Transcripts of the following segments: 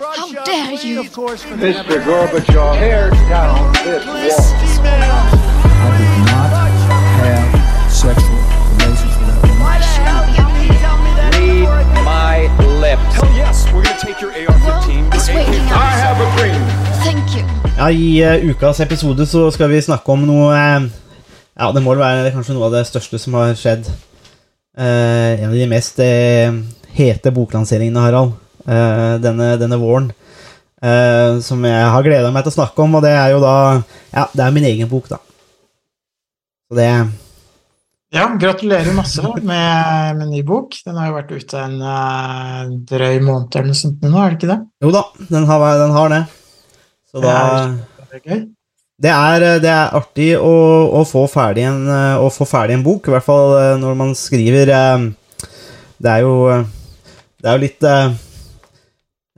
How dare you? Mr. Gorbachev, tear down this wall. I did not have sexual relations with that woman. Read my lips. Hell yes, we're gonna take your AR-15. I have a dream. Thank you. Ja, I uh, ukas episode så skal vi snakke om noe uh, Ja, det må vel være kanskje noe av det største som har skjedd. Uh, en av de mest hete boklanseringene, Harald, denne, denne våren. eh, som jeg har gleda meg til å snakke om, og det er jo da Ja, det er min egen bok, da. Så det Ja, gratulerer masse med, med ny bok. Den har jo vært ute en uh, drøy måned eller noe sånt nå, er det ikke det? Jo da, den har, den har det. Så da Det er gøy. Det er, det er artig å, å, få en, eh, å få ferdig en bok, i hvert fall eh, når man skriver eh, Det er jo Det er jo litt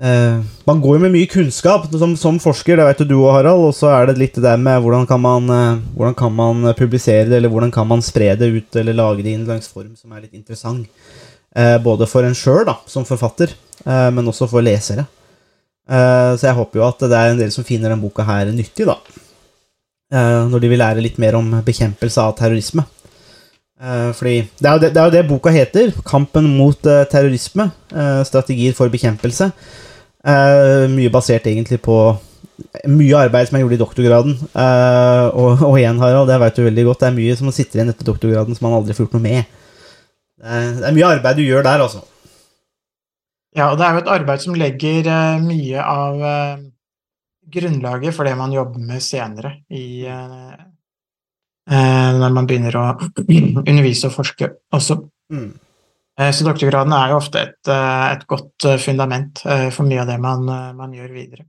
eh, Man går jo med mye kunnskap som, som forsker, det vet du og Harald, og så er det litt det der med hvordan kan man, uh, hvordan kan man publisere det, eller hvordan kan man spre det ut, eller lage det i en slags form som er litt interessant. Uh, både for en sjøl, som forfatter, men også for lesere. Så jeg håper jo at det er en del som finner den boka her nyttig, da. Når de vil lære litt mer om bekjempelse av terrorisme. Fordi det er, det, det er jo det boka heter. 'Kampen mot terrorisme. strategier for bekjempelse'. Eh, mye basert egentlig på mye arbeid som jeg gjorde i doktorgraden. Eh, og, og igjen, Harald, det vet du veldig godt, det er mye som sitter igjen etter doktorgraden som man aldri får gjort noe med. Det er, det er mye arbeid du gjør der, altså. Ja, og det er jo et arbeid som legger eh, mye av grunnlaget for det man jobber med senere i Når man begynner å undervise og forske også. Mm. Eh, Så doktorgraden er jo ofte et, eh, et godt eh, fundament for mye av det man, man gjør videre.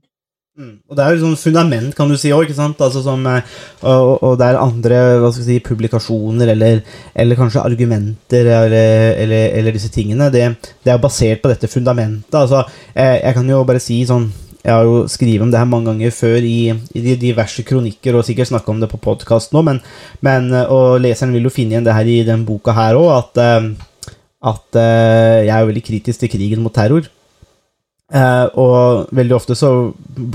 Mm. Og det er jo sånn fundament, kan du si òg? Altså som, og, og det er andre hva skal si, publikasjoner eller, eller kanskje argumenter eller, eller, eller disse tingene. Det, det er basert på dette fundamentet. Altså, jeg, jeg kan jo bare si sånn Jeg har jo skrevet om det her mange ganger før i, i diverse kronikker, og sikkert snakka om det på podkast nå, men, men, og leseren vil jo finne igjen det her i den boka her òg, at, at eh, jeg er veldig kritisk til krigen mot terror. Uh, og veldig ofte så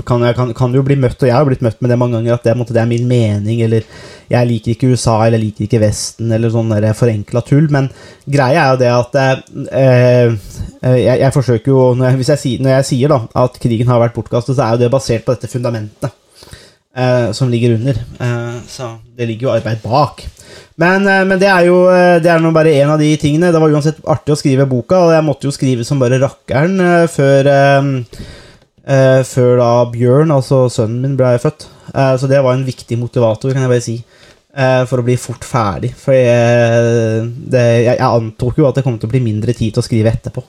kan, jeg, kan, kan du bli møtt, og jeg har blitt møtt med det mange ganger, at det, måtte, det er min mening, eller jeg liker ikke USA, eller jeg liker ikke Vesten, eller sånn forenkla tull. Men greia er jo det at uh, jeg, jeg forsøker jo når jeg, jeg, når jeg sier da at krigen har vært bortkastet, så er jo det basert på dette fundamentet eh, som ligger under. Eh, så det ligger jo arbeid bak. Men, eh, men det er jo eh, Det er nå bare én av de tingene. Det var uansett artig å skrive boka, og jeg måtte jo skrive som bare rakkeren eh, før eh, Før da Bjørn, altså sønnen min, ble født. Så det var en viktig motivator, kan jeg bare si. For å bli fort ferdig. For jeg, det, jeg, jeg antok jo at det kom til å bli mindre tid til å skrive etterpå.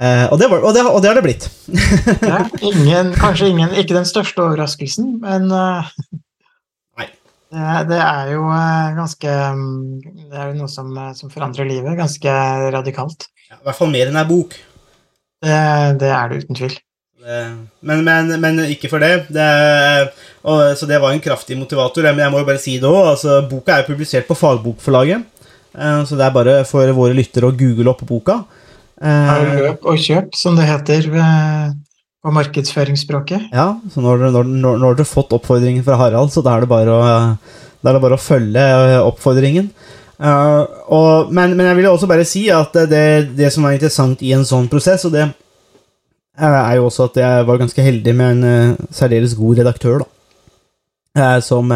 Eh, og, det var, og, det, og det har det blitt. Er ingen, kanskje ingen, ikke den største overraskelsen, men uh, det, det er jo uh, ganske mm, Det er jo noe som, som forandrer livet, ganske radikalt. I hvert fall mer enn ei bok. Det, det er det uten tvil. Det- Men, men, men ikke for det. det og, så det var en kraftig motivator. Men jeg må jo bare si det òg. Altså, boka er jo publisert på Fagbokforlaget. Så det er bare for våre lyttere å google opp boka. Eh, Løp og kjøp, som det heter eh, på markedsføringsspråket. Ja, så nå har du fått oppfordringen fra Harald, så da er det bare å, det er det bare å følge eh, oppfordringen. Eh, og, men, men jeg vil også bare si at det, det som var interessant i en sånn prosess, og det er jo også at jeg var ganske heldig med en uh, særdeles god redaktør, da. uh, som,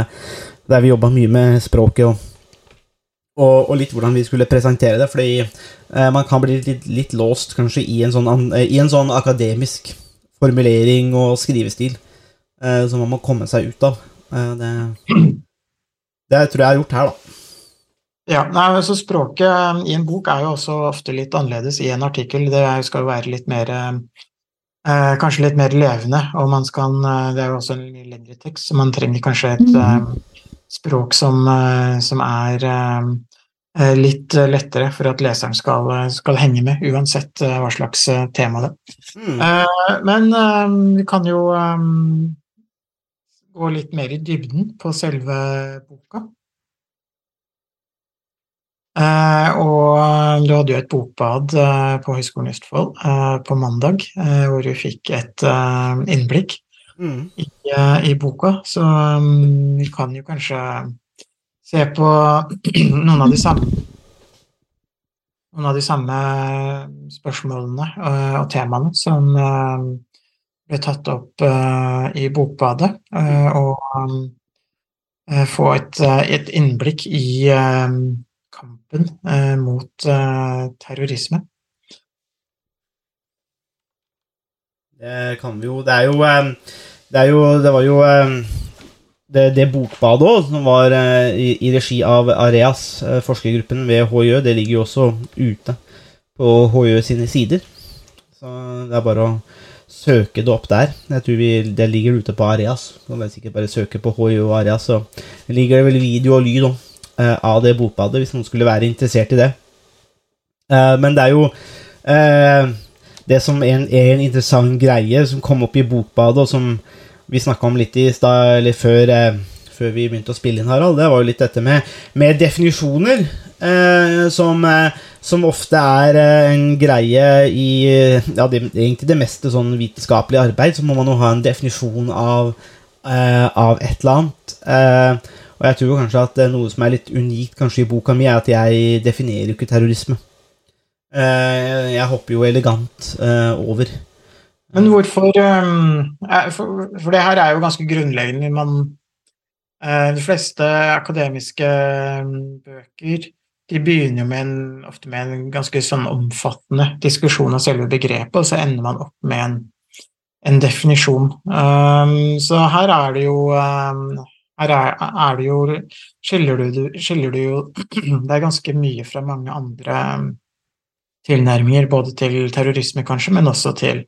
der vi jobba mye med språket og, og, og litt hvordan vi skulle presentere det. Fordi eh, man kan bli litt, litt låst kanskje i en sånn, an- eh, i en sånn akademisk formulering og skrivestil eh, som man må komme seg ut av. Eh, det, det tror jeg jeg har gjort her, da. Ja, nei, så Språket eh, i en bok er jo også ofte litt annerledes i en artikkel. Det er- skal jo være litt mer eh, Kanskje litt mer levende, og man skal Det er jo også en lengre tekst, så man trenger kanskje et eh, språk som, eh, som er eh, eh, litt lettere for at leseren skal, skal henge med, uansett hva slags tema det er. Mm. Men vi kan jo gå litt mer i dybden på selve boka. Og du hadde jo et bokbad på Høgskolen i Østfold på mandag, hvor du fikk et innblikk Mm. i, eh, i boka. Så um, vi kan jo kanskje se på noen av de samme noen av de samme spørsmålene uh, og temaene som uh, ble tatt opp uh, i Bokbadet, eh, og eh, få et, et innblikk i kampen mot terrorisme. Det kan vi jo Det er jo eh, Det, er jo, det var jo eh, det, det bokbadet òg, som var eh, i, i regi av Areas, forskergruppen ved HJ, det ligger jo også ute på HJ sine sider. Så det er bare å søke det opp der. Jeg tror vi, Det ligger ute på Areas. Du er sikkert bare søke på HJ og Areas, så ligger det vel video og lyd av det bokbadet, hvis noen skulle være interessert i det. Men det er jo det som er en, er en interessant greie som kom opp i Bokbadet, og som vi snakka om litt i stad, eller før, eh, før vi begynte å spille inn, Harald, det var jo litt dette med, med definisjoner. Eh, som, eh, som ofte er eh, en greie i ja, det, egentlig det meste sånn vitenskapelig arbeid, så må man jo ha en definisjon av, eh, av et eller annet. Eh, og jeg tror kanskje at noe som er litt unikt kanskje i boka mi, er at jeg definerer jo ikke terrorisme. Eh, jeg hopper jo elegant eh, over. Men hvorfor er- For, det her er jo ganske grunnleggende. Man, eh, de fleste akademiske um, bøker de begynner jo med en, ofte med en ganske sånn omfattende diskusjon av selve begrepet, og så ender man opp med en, en definisjon. Um, så her er det jo her er, er det jo skiller du, skiller du jo Det er ganske mye fra mange andre um, tilnærminger, både til terrorisme, kanskje, men også til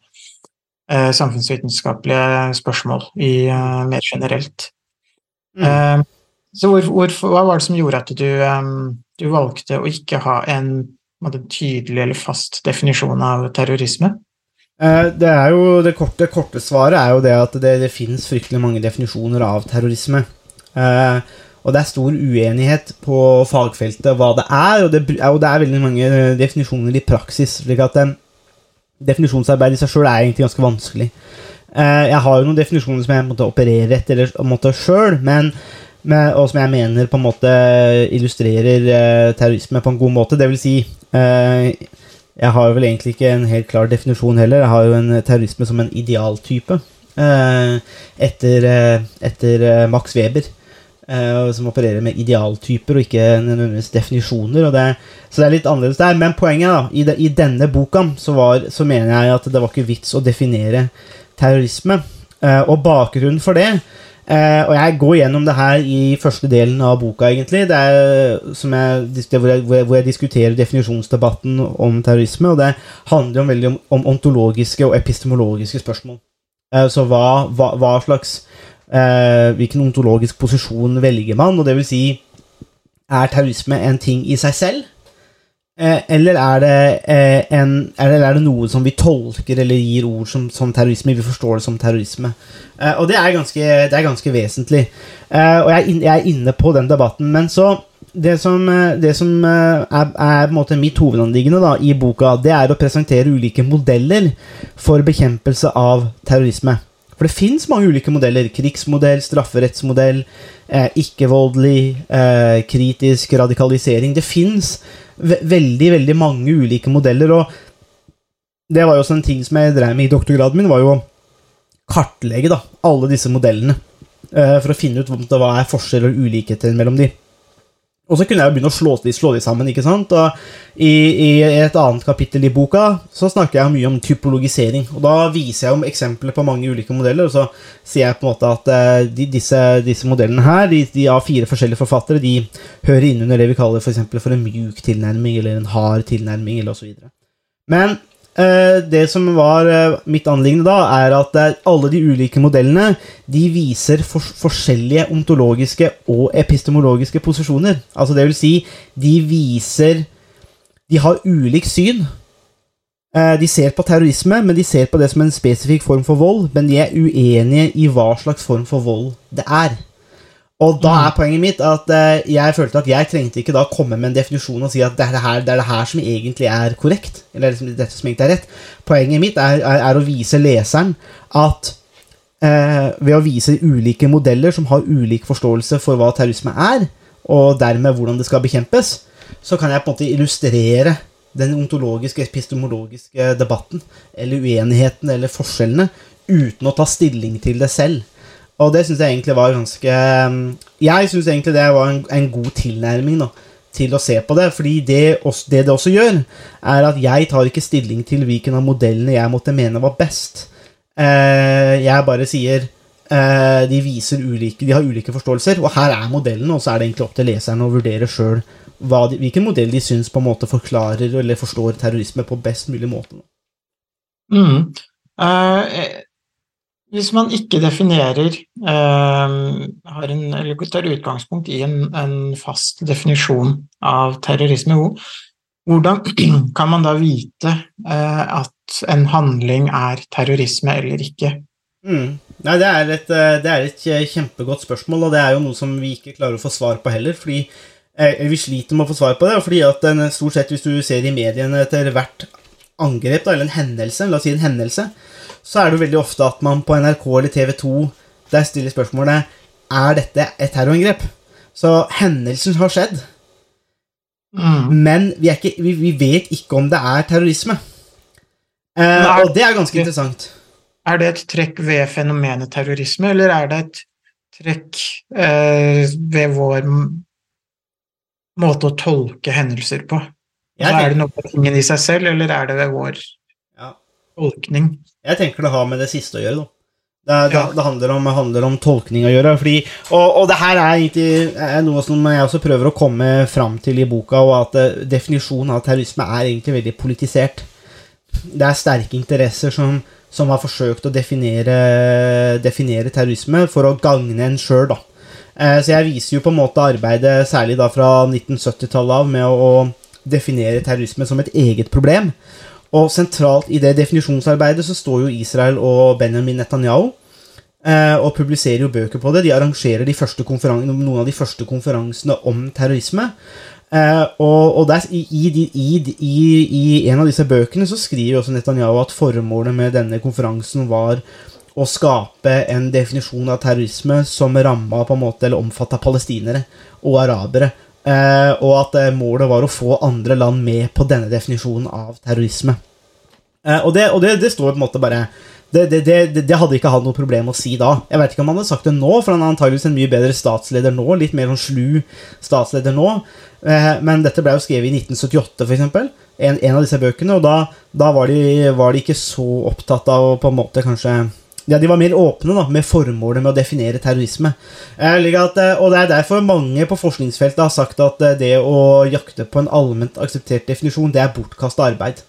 eh, samfunnsvitenskapelige spørsmål i, eh, mer generelt. Mm. Eh, så hvor, hvor, hva var det som gjorde at du, eh, du valgte å ikke ha en, en tydelig eller fast definisjon av terrorisme? Eh, Det jo det korte, korte svaret er jo det at det, det finnes fryktelig mange definisjoner av terrorisme. Eh, og det er stor uenighet på fagfeltet hva det er, og det, og det er veldig mange eh, definisjoner i praksis. slik at eh, Definisjonsarbeid i seg sjøl er egentlig ganske vanskelig. Eh, jeg har jo noen definisjoner som jeg måtte operere etter eller men med, og som jeg mener på en måte illustrerer eh, terrorisme på en god måte. Det vil si Jeg har vel egentlig ikke en helt klar definisjon heller. Jeg har jo en terrorisme som en idealtype. etter, etter Max Weber. Eh, som opererer med idealtyper og ikke nødvendigvis definisjoner. Det, så det er litt annerledes der. Men poenget da, i, de, i denne boka så, var, så mener jeg at det var ikke vits å definere terrorisme. Eh, og bakgrunnen for det eh, Og jeg går gjennom det her i første delen av boka, egentlig. Det er jeg, hvor, jeg, hvor, jeg, diskuterer definisjonsdebatten om terrorisme. Og det handler veldig om, om ontologiske og epistemologiske spørsmål. Så hva, hva, hva slags eh, Hvilken ontologisk posisjon velger man? Og det vil si Er terrorisme en ting i seg selv? Eh, eller er det, eh, en, eller er det noe som vi tolker eller gir ord som, som terrorisme? Vi forstår det som terrorisme. Eh, og det er ganske, det er ganske vesentlig. Eh, og jeg er, inne, jeg er inne på den debatten. Men så Det som, eh, det som er, er på en måte mitt hovedanliggende da, i boka, det er å presentere ulike modeller for bekjempelse av terrorisme. For det fins mange ulike modeller. Krigsmodell, strafferettsmodell, eh, ikke-voldelig, eh, kritisk radikalisering. Det fins ve veldig, veldig mange ulike modeller, og det var jo også en ting som jeg drev med i doktorgraden min, var jo å kartlegge da, alle disse modellene. eh, for å finne ut hva er forskjeller og ulikheter mellom de. Og så kunne jeg jo begynne å slå de, slå de sammen. ikke sant? Og i, I et annet kapittel i boka så snakker jeg mye om typologisering. Og da viser jeg om eksempler på mange ulike modeller, og så sier jeg på en måte at eh, de, disse, disse modellene her, de, de av fire forskjellige forfattere, de hører inn under det vi kaller for, for en mjuk tilnærming, eller en hard tilnærming, eller osv. Men det som var eh, mitt anliggende da, er at eh, alle de ulike modellene de viser for, forskjellige ontologiske og epistemologiske posisjoner. Altså det vil si, de viser De har ulikt syn. Eh, de ser på terrorisme, men de ser på det som en spesifikk form for vold. Men de er uenige i hva slags form for vold det er. Og da er poenget mitt at eh, jeg følte at jeg trengte ikke da komme med en definisjon og si at det er det her, det er det her som egentlig er korrekt. Eller liksom dette som egentlig er rett. Poenget mitt er, er, er å vise leseren at eh, ved å vise ulike modeller som har ulik forståelse for hva terrorisme er, og dermed hvordan det skal bekjempes, så kan jeg på en måte illustrere den ontologiske, epistemologiske debatten, eller uenigheten, eller forskjellene, uten å ta stilling til det selv. Og det syns jeg egentlig var ganske Jeg syns egentlig det var en, en god tilnærming da, til å se på det. Fordi det, det det også gjør, er at jeg tar ikke stilling til hvilken av modellene jeg måtte mene var best. Eh, jeg bare sier eh, de viser ulike De har ulike forståelser, og her er modellen, og så er det egentlig opp til leseren å vurdere sjøl hvilken modell de syns på en måte forklarer eller forstår terrorisme på best mulig måte. Mm. Eh, hvis man ikke definerer eh, en, eller tar utgangspunkt i en, en fast definisjon av terrorisme, hvordan kan man da vite eh, at en handling er terrorisme eller ikke? Mm. Nei, det er, et, eh, det er, et, kjempegodt spørsmål, og det er jo noe som vi ikke klarer å få svar på heller. fordi eh, Vi sliter med å få svar på det, fordi at den, stort sett hvis du ser i mediene etter hvert angrep, da, eller en hendelse, la oss si en hendelse, så er det jo veldig ofte at man på NRK eller TV 2 der stiller spørsmålet er dette et terrorangrep. Så hendelsen har skjedd, Mm. men vi, er ikke, vi, vi vet ikke om det er terrorisme. Eh, er, og det er ganske interessant. Er det et trekk ved fenomenet terrorisme, eller er det et trekk eh, ved vår måte å tolke hendelser på? Er det noe med tingen i seg selv, eller er det ved vår. Tolkning? jeg tenker det har med det siste å gjøre, da. Det, det, Ja. det handler, om, handler om tolkning å gjøre. Fordi, og, og det her er egentlig er noe som jeg også prøver å komme fram til i boka, og at eh, definisjonen av terrorisme er egentlig veldig politisert. Det er sterke interesser som, som har forsøkt å definere, definere terrorisme for å gagne en sjøl, da. Eh, Så jeg viser jo på en måte arbeidet, særlig da fra 1970-tallet av, med å, å definere terrorisme som et eget problem. Og sentralt i det definisjonsarbeidet så står jo Israel og Benjamin Netanyahu eh, og publiserer jo bøker på det. De arrangerer de noen av de første konferansene om terrorisme. Eh, og og der, i, i, i, I en av disse bøkene så skriver også Netanyahu at formålet med denne konferansen var å skape en definisjon av terrorisme som ramma på en måte, eller omfatta palestinere og arabere. Eh, og at eh, målet var å få andre land med på denne definisjonen av terrorisme. Eh, og det, og det, det står på en måte bare det, det, det, det hadde ikke hatt noe problem å si da. Jeg vet ikke om han hadde sagt det nå, for han er antageligvis en mye bedre statsleder nå. Litt mer sånn slu statsleder nå. Men dette ble jo skrevet i 1978, for eksempel. En, en av disse bøkene. Og da, da var, de, var de ikke så opptatt av å på en måte kanskje ja, De var mer åpne da, med formålet med å definere terrorisme. Eh, at, eh, og Det er derfor mange på forskningsfeltet har sagt at eh, det å jakte på en allment akseptert definisjon, det er bortkasta arbeid.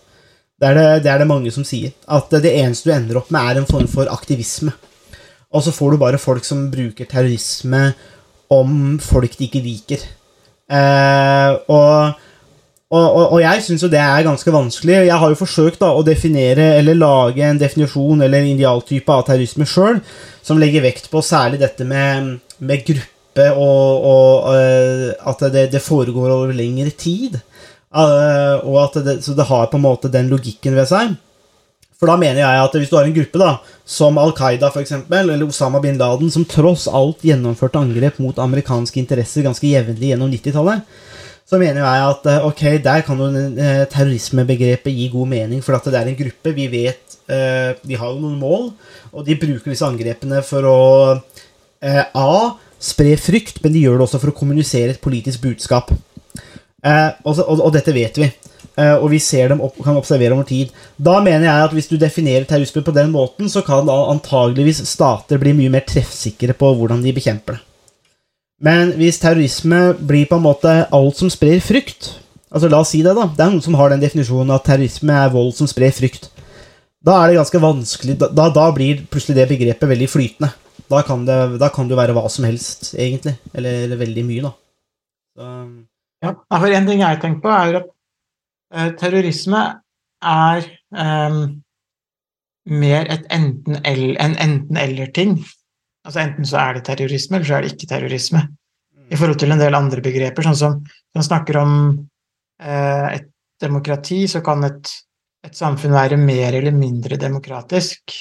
Det er det, det er det mange som sier. At det eneste du ender opp med, er en form for aktivisme. Og så får du bare folk som bruker terrorisme om folk de ikke liker. Eh, og, og, og, og jeg syns jo det er ganske vanskelig. Jeg har jo forsøkt da å definere eller lage en definisjon eller en idealtype av terrorisme sjøl, som legger vekt på særlig dette med, med gruppe og, og eh, at det, det foregår over lengre tid. Eh, og at det, så det har på en måte den logikken ved seg. For da mener jeg at hvis du har en gruppe da, som Al Qaida for eksempel, eller Osama bin Laden, som tross alt gjennomførte angrep mot amerikanske interesser ganske jevnlig gjennom 90-tallet, så mener jeg at eh, ok, der kan jo eh, terrorismebegrepet gi god mening, for at det er en gruppe. Vi vet eh, De har jo noen mål, og de bruker disse angrepene for å eh, A. Spre frykt, men de gjør det også for å kommunisere et politisk budskap. Eh, og, så- og, og dette vet vi. Eh, og vi ser dem opp, kan observere over tid. Da mener jeg at hvis du definerer terrorisme på den måten, så kan da antageligvis stater bli mye mer treffsikre på hvordan de bekjemper det. Men hvis terrorisme blir på en måte alt som sprer frykt Altså La oss si det, da. Det er noen som har den definisjonen at terrorisme er vold som sprer frykt. Da er det ganske vanskelig Da, da, blir plutselig det begrepet veldig flytende. Da kan, det, da være hva som helst, egentlig. Eller veldig mye, da. Så, Ja, for En ting jeg tenker på, er at eh, terrorisme er um, mer et enten-eller- en enten-eller-ting. Altså enten så er det terrorisme, eller så er det ikke terrorisme. I forhold til en del andre begreper, sånn som når man snakker om eh, et demokrati, så kan et, et samfunn være mer eller mindre demokratisk.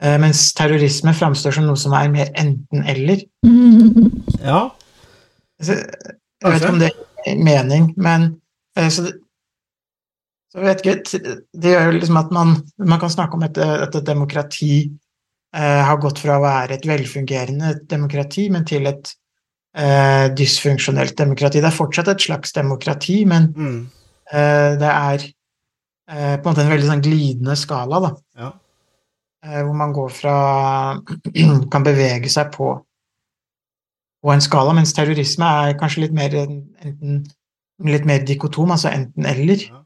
Eh, mens terrorisme framstår som noe som er mer enten-eller. Ja. Så, Jeg vet ikke om det er mening, men eh, så, så vet ikke, Det gjør jo liksom at man, man kan snakke om et, et demokrati har gått fra å være et velfungerende demokrati, men til et eh, dysfunksjonelt demokrati. Det er fortsatt et slags demokrati, men Mm. eh, det er eh, på en måte en veldig sånn glidende skala, da. Ja. Eh, hvor man går fra kan bevege seg på på en skala, mens terrorisme er kanskje litt mer enten litt mer dikotom, altså enten-eller. Mm.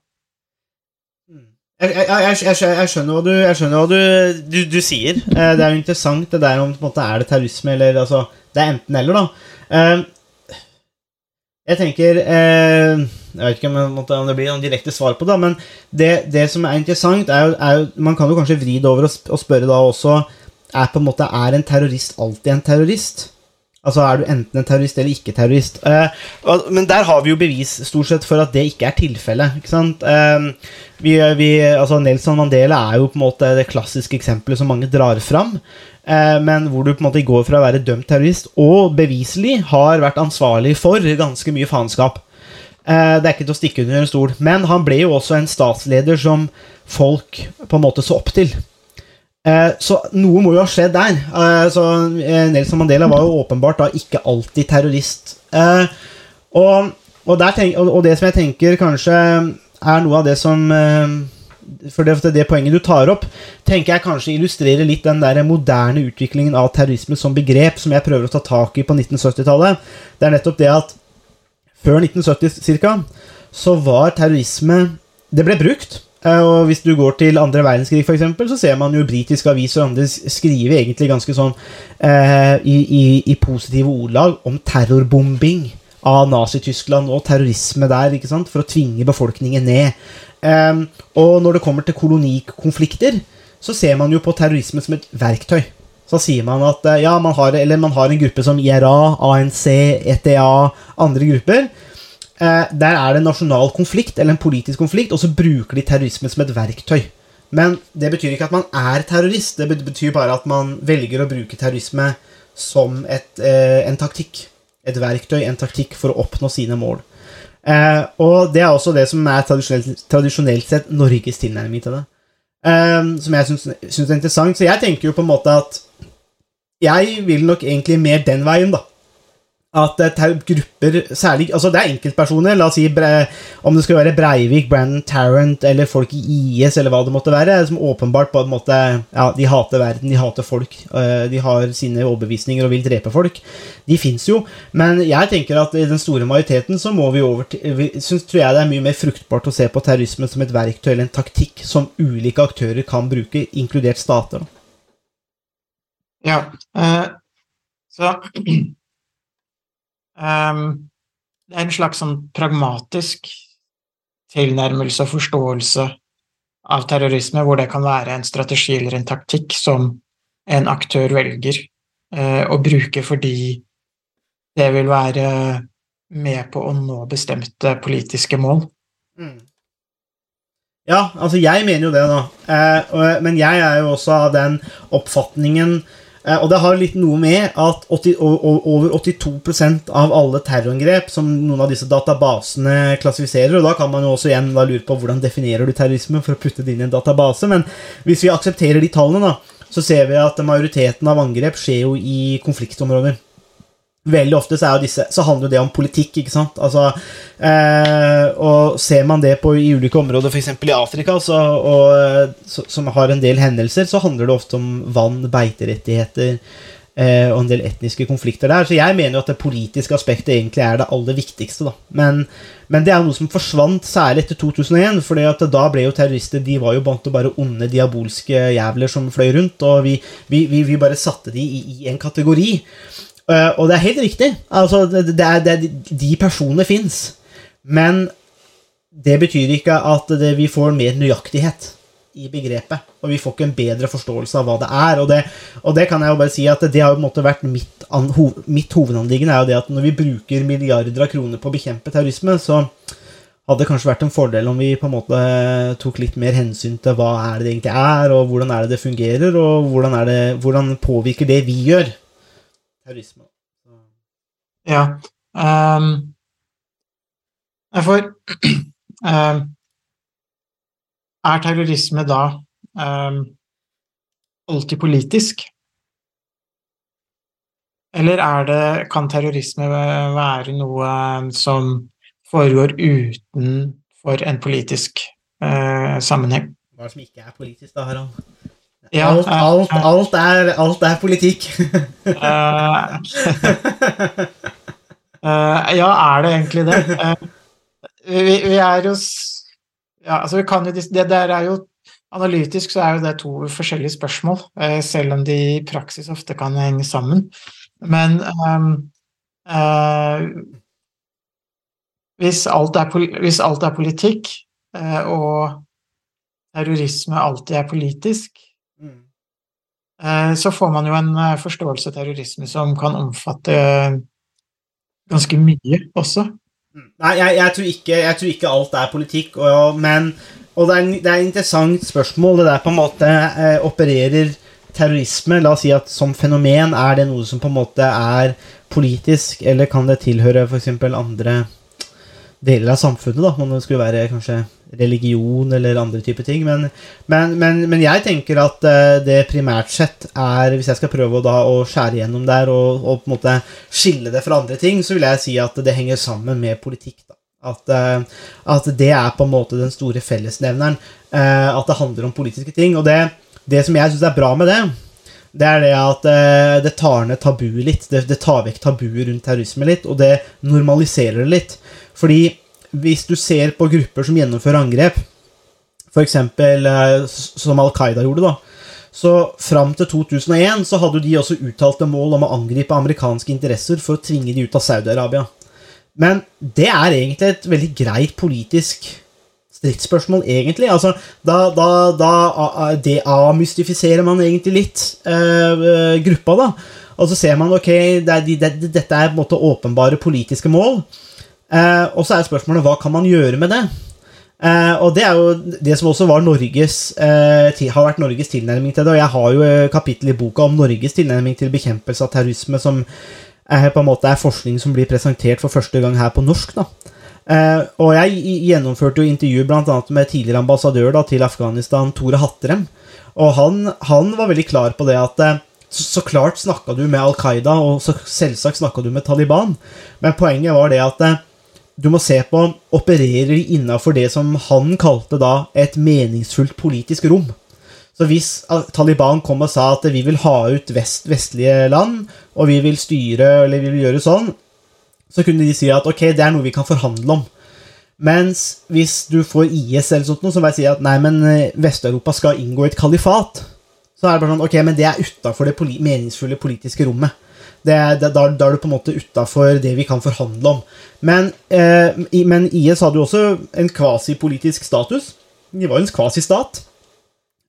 Jeg, jeg, jeg, jeg, skjønner hva du, skjønner hva du, du, du sier. Eh, Det er jo interessant det der om på en måte, er det terrorisme eller altså, Det er enten-eller, da. Eh, Jeg tenker eh, Jeg vet ikke om, det blir noen direkte svar på det, men det, det som er interessant, er jo, er jo Man kan jo kanskje vri det over og spørre da også Er på en måte Er en terrorist alltid en terrorist? Altså, er du enten en terrorist eller ikke terrorist? Eh, men der har vi jo bevis stort sett for at det ikke er tilfellet. Ikke sant? Eh, vi, vi, altså Nelson Mandela er jo på en måte det klassiske eksempelet som mange drar fram. Eh, men hvor du på en måte går fra å være dømt terrorist og beviselig har vært ansvarlig for ganske mye faenskap. Det er ikke til å stikke under en stol. Men han ble jo også en statsleder som folk på en måte så opp til. Eh, Så noe må jo ha skjedd der. Eh, Så eh, Nelson Mandela var jo åpenbart da ikke alltid terrorist. Eh, Og, og, tenk, og, det som jeg tenker kanskje er noe av det som eh, For det, det poenget du tar opp, tenker jeg kanskje illustrerer litt den der moderne utviklingen av terrorisme som begrep som jeg prøver å ta tak i på 1970-tallet. Det er nettopp det at før 1970 ca. så var terrorisme Det ble brukt. Eh, Og Hvis du går til andre verdenskrig, for eksempel, så ser man jo britiske aviser og andre skrive egentlig ganske sånn eh, i, i, i positive ordlag om terrorbombing av Nazi-Tyskland og terrorisme der, ikke sant, for å tvinge befolkningen ned. Eh, og når det kommer til kolonikonflikter, så ser man jo på terrorisme som et verktøy. Så sier man at eh, ja, man har, man har en gruppe som IRA, ANC, ETA, andre grupper. Eh, der er det en nasjonal konflikt eller en politisk konflikt, og så bruker de terrorisme som et verktøy. Men det betyr ikke at man er terrorist. Det betyr bare at man velger å bruke terrorisme som et, eh, en taktikk. Et verktøy, en taktikk for å oppnå sine mål. Eh, og det er også det som er tradisjonelt, tradisjonelt sett Norges tilnærming til det. Som jeg syns er interessant. Så jeg tenker jo på en måte at jeg vil nok egentlig mer den veien, da. At eh, grupper, særlig Altså, det er enkeltpersoner, la oss si bre, om det skal være Breivik, Brandon Tarrant eller folk i IS, eller hva det måtte være, som åpenbart på en måte Ja, de hater verden, de hater folk, eh, de har sine overbevisninger og vil drepe folk. De fins jo, men jeg tenker at i den store majoriteten så må vi over til synes, tror jeg det er mye mer fruktbart å se på terrorisme som et verktøy eller en taktikk som ulike aktører kan bruke, inkludert stater. Ja, Uh, så ehm, Det er en slags sånn pragmatisk tilnærmelse og forståelse av terrorisme, hvor det kan være en strategi eller en taktikk som en aktør velger eh, å bruke fordi det vil være med på å nå bestemte politiske mål. Ja, altså jeg mener jo det, da. Eh, men jeg er jo også av den oppfatningen Og det har litt noe med at 80, o- o- over 82% av alle terrorangrep som noen av disse databasene klassifiserer Og da kan man jo også igjen lure på hvordan definerer du terrorisme for å putte det inn i en database. Men hvis vi aksepterer de tallene, da, så ser vi at majoriteten av angrep skjer jo i konfliktområder. Veldig ofte så, disse, så handler det om politikk, ikke sant? Altså, eh, og ser man det på i ulike områder, f.eks. i Afrika, så, og, eh, så, som har en del hendelser, så handler det ofte om vann, beiterettigheter eh, og en del etniske konflikter der. Så jeg mener jo at det politiske aspektet egentlig er det aller viktigste. Men, men det er noe som forsvant, særlig etter 2001, for da ble jo terrorister de var jo bant og bare onde, diabolske jævler som fløy rundt, og vi, vi, vi, vi bare satte de i, i en kategori. Eh, og det er helt riktig. Altså, det, det er, det de personene fins. Men det betyr ikke at vi får mer nøyaktighet. i begrepet. Og vi får ikke en bedre forståelse av hva det er. Og det, og det kan jeg jo bare si at det har jo på en måte vært mitt, an, ho, mitt hovedanliggende. er jo det at Når vi bruker milliarder av kroner på å bekjempe terrorisme, så hadde det kanskje vært en fordel om vi på en måte tok litt mer hensyn til hva er det egentlig er, og hvordan er det det fungerer, og hvordan, det, hvordan påvirker det vi gjør, terrorisme. Ja. Um, for um, Er terrorisme da um, alltid politisk? Eller er det, kan terrorisme være noe som foregår utenfor en politisk eh, sammenheng? Hva som ikke er politisk, da, Harald? Ja, alt, alt, alt, er, alt er politikk. uh, ja, er det egentlig det? Uh, vi, vi er jo ja, altså vi kan jo, det der er jo Analytisk så er jo det to forskjellige spørsmål, selv om de i praksis ofte kan henge sammen. Men um, hvis, er, hvis alt er politikk, og terrorisme alltid er politisk, så får man jo en eh, forståelse av terrorisme som kan omfatte eh, ganske mye også. Mm. Nei, jeg, jeg, tror ikke, jeg tror ikke alt er politikk, og, men Og det er, det er et interessant spørsmål. Det der på en måte eh, opererer terrorisme La oss si at som fenomen er det noe som på en måte er politisk, eller kan det tilhøre f.eks. andre deler av samfunnet, da, om det skulle være kanskje religion eller andre typer ting. Men, men, men, men jeg tenker at eh, det primært sett er Hvis jeg skal prøve å, da, å skjære gjennom der og, og på en måte skille det fra andre ting, så vil jeg si at det henger sammen med politikk. da. At, eh, at det er på en måte den store fellesnevneren. eh, at det handler om politiske ting. Og det, det som jeg syns er bra med det, det er det at det tar ned tabuet litt. Det, det tar vekk tabuet rundt terrorisme litt, og det normaliserer det litt. Fordi hvis du ser på grupper som gjennomfører angrep, f.eks. Eh, som Al Qaida gjorde, da, så fram til 2001 så hadde de også uttalte mål om å angripe amerikanske interesser for å tvinge de ut av Saudi-Arabia. Men det er egentlig et veldig greit politisk stridsspørsmål, egentlig. Altså, da, da, da a- deamystifiserer man egentlig litt eh, eh, gruppa, da. Og så ser man ok, det er, de, det, dette er på en måte åpenbare politiske mål. Eh, og så er spørsmålet hva kan man gjøre med det? Eh, og det er jo det som også Norges, eh, til, har vært Norges tilnærming til det. Og jeg har jo kapittel i boka om Norges tilnærming til bekjempelse av terrorisme, som er, på en måte er forskning som blir presentert for første gang her på norsk. da. Uh, og jeg gjennomførte jo intervju annet med tidligere ambassadør da, til Afghanistan, Tore Hatterem. Og han, han var veldig klar på det at uh, så, så klart snakka du med Al Qaida, og så selvsagt snakka du med Taliban, men poenget var det at eh, du må se på opererer de innafor det som han kalte da et meningsfullt politisk rom. Så hvis Taliban kom og sa at vi vil ha ut vest, vestlige land, og vi vil styre eller vi vil gjøre sånn, så kunne de si at ok, det er noe vi kan forhandle om. Mens hvis du får IS eller sånt noe, som vil si at nei, men eh, Vest-Europa skal inngå et kalifat, så er det bare sånn ok, men det er utafor det meningsfulle politiske rommet. Det det, da, da er du på en måte utafor det vi kan forhandle om. Men, eh, men IS hadde jo også en kvasipolitisk status. De var jo en kvasistat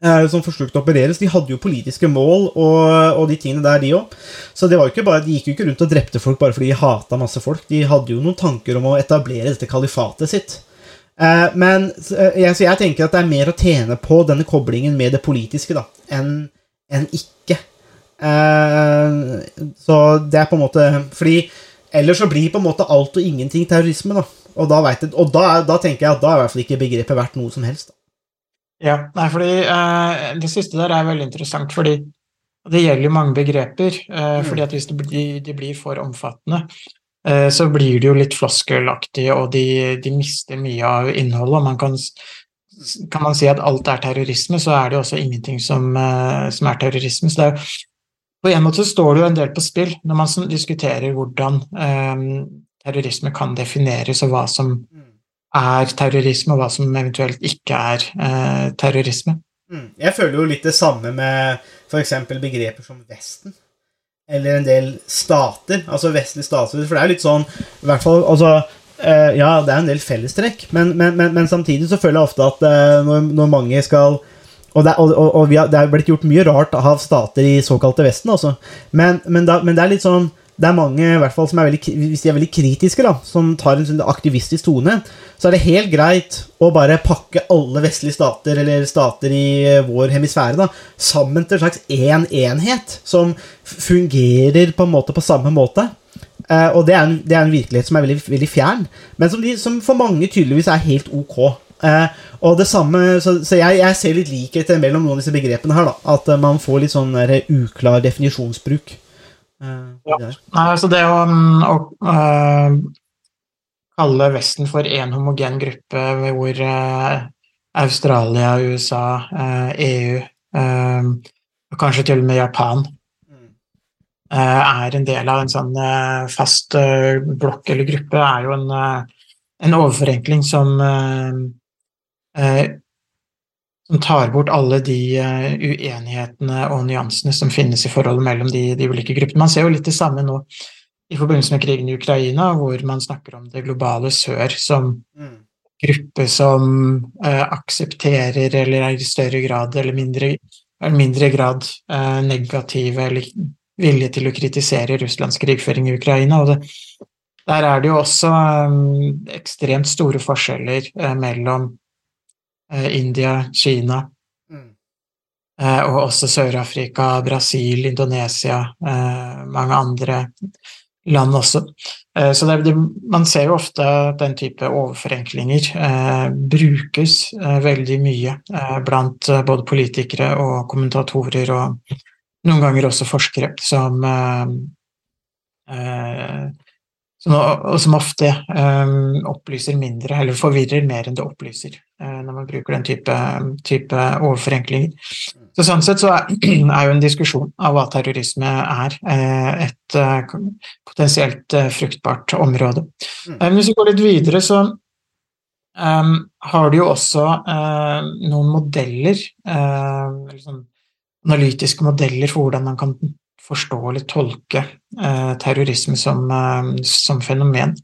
eh, som forsøkte å operere, så de hadde jo politiske mål og, og de tingene der, de òg. Så det var jo ikke bare, de gikk jo ikke rundt og drepte folk bare fordi de hata masse folk. De hadde jo noen tanker om å etablere dette kalifatet sitt. Eh, men eh, jeg, jeg tenker at det er mer å tjene på denne koblingen med det politiske da, enn enn ikke. Eh, så det er på en måte Fordi ellers så blir på en måte alt og ingenting terrorisme, da. Og da, jeg, og da, da tenker jeg at da er i hvert fall ikke begrepet verdt noe som helst. Da. Ja, nei, fordi eh, det siste der er veldig interessant, fordi det gjelder mange begreper. Eh, fordi at hvis blir, de blir for omfattende, eh, så blir de jo litt floskelaktige, og de, de mister mye av innholdet. Og man kan, kan man si at alt er terrorisme, så er det jo også ingenting som, eh, som er terrorisme. Så det er, jo- på en måte så står det jo en del på spill når man diskuterer hvordan eh, terrorisme kan defineres, og hva som er terrorisme, og hva som eventuelt ikke er eh, terrorisme. Mm. Jeg føler jo litt det samme med f.eks. begreper som Vesten. Eller en del stater, altså vestlige stater. For det er litt sånn i hvert fall, altså, eh, Ja, det er en del fellestrekk, men, men, men, men samtidig så føler jeg ofte at eh, når, når mange skal og, det, og, og, og har, det er blitt gjort mye rart av stater i såkalte Vesten, altså. Men, men, da, men det er litt sånn Det er mange, i hvert fall som er veldig, hvis de er veldig kritiske, da, som tar en sånn aktivistisk tone, så er det helt greit å bare pakke alle vestlige stater, eller stater i eh, vår hemisfære, da, sammen til en slags én enhet, som fungerer på en måte på samme måte. Eh, og det er, en, det er en virkelighet som er veldig, veldig fjern, men som, de, som for mange tydeligvis er helt ok. Eh, og det samme, Så, så jeg, jeg ser litt likheter mellom noen av disse begrepene her. da, At eh, man får litt sånn der uklar definisjonsbruk. Eh, Ja. Nei, altså det å, mm, å uh, kalle Vesten for én homogen gruppe hvor uh, Australia, USA, uh, EU og kanskje til og med Japan øh, er en del av en sånn fast blokk eller gruppe, er jo en, en overforenkling som som tar bort alle de øh, uenighetene og nyansene som finnes i forholdet mellom de, de ulike gruppene. Man ser jo litt det samme nå i forbindelse med krigen i Ukraina, hvor man snakker om det globale sør som Mm. gruppe som uh, aksepterer eller er i større grad eller mindre, eller mindre grad uh, negative eller vilje til å kritisere Russlands krigføring i Ukraina. Og det, der er det jo også um, ekstremt store forskjeller uh, mellom eh, India, Kina Mm. eh, og også Sør-Afrika, Brasil, Indonesia, eh, mange andre land også. Eh, Så det, man ser jo ofte at den type overforenklinger eh, brukes eh, veldig mye eh, blant eh, både politikere og kommentatorer og noen ganger også forskere som eh, eh, som, og som ofte eh, opplyser mindre, eller forvirrer mer enn det opplyser, eh, når man bruker den type, type overforenklinger. Så Sånn sett så er, er jo en diskusjon av hva terrorisme er, eh, et potensielt fruktbart område. Mm. Eh, Hvis vi går litt videre, så har du jo også noen modeller, eller sånn analytiske modeller for hvordan man kan forstå eller tolke eh, terrorisme som, eh, som fenomen.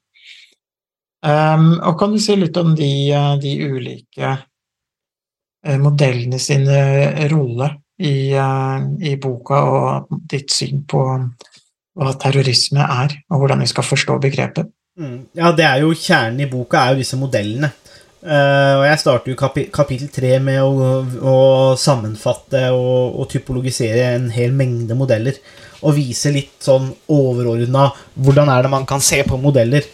Eh, og kan du si litt om de, eh, de ulike modellene sin eh, rolle i, i boka, og ditt syn på hva terrorisme er, og hvordan vi skal forstå begrepet? Mm. Ja, det er jo kjernen i boka, er jo disse modellene. Eh, og jeg starter jo kapi kapittel tre med å, å sammenfatte og, og typologisere en hel mengde modeller. Og vise litt sånn overordna hvordan er det man kan se på modeller.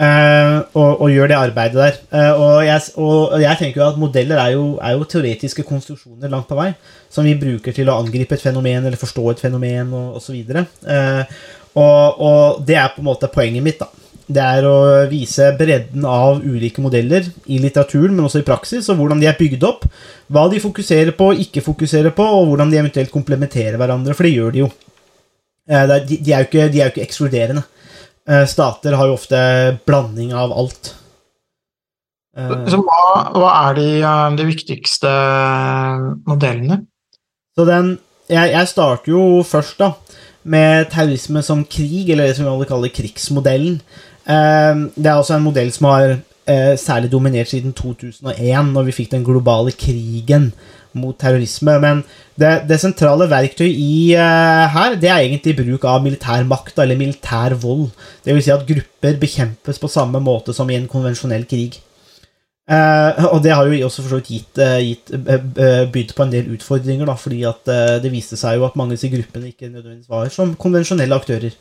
Uh, og, og gjøre det arbeidet der. Uh, og, jeg, og jeg tenker jo at modeller er jo, er jo teoretiske konstruksjoner langt på vei. Som vi bruker til å angripe et fenomen eller forstå et fenomen og og, så uh, og, og det er på en måte poenget mitt. da det er å vise bredden av ulike modeller i litteraturen, men også i praksis, og hvordan de er bygd opp. Hva de fokuserer på og ikke fokuserer på, og hvordan de eventuelt komplementerer hverandre, for det gjør de jo. Eh, De, er, jo ikke, de er jo ikke ekskluderende. Eh, Stater har jo ofte blanding av alt. Eh, Så hva, hva er de, de viktigste modellene? Så den jeg, jeg starter jo først, da, med terrorisme som krig, eller det som vi alle kaller krigsmodellen. Eh, det er også en modell som har eh, særlig dominert siden 2001, når vi fikk den globale krigen mot terrorisme. Men det, det sentrale verktøyet i eh, her, det er egentlig bruk av militær makt, eller militær vold. Vil si at grupper bekjempes på samme måte som i en konvensjonell krig. Eh, og det har jo også for så vidt gitt, eh, gitt bydd på en del utfordringer, da, fordi at det viste seg jo at mange av disse gruppene ikke nødvendigvis var som konvensjonelle aktører.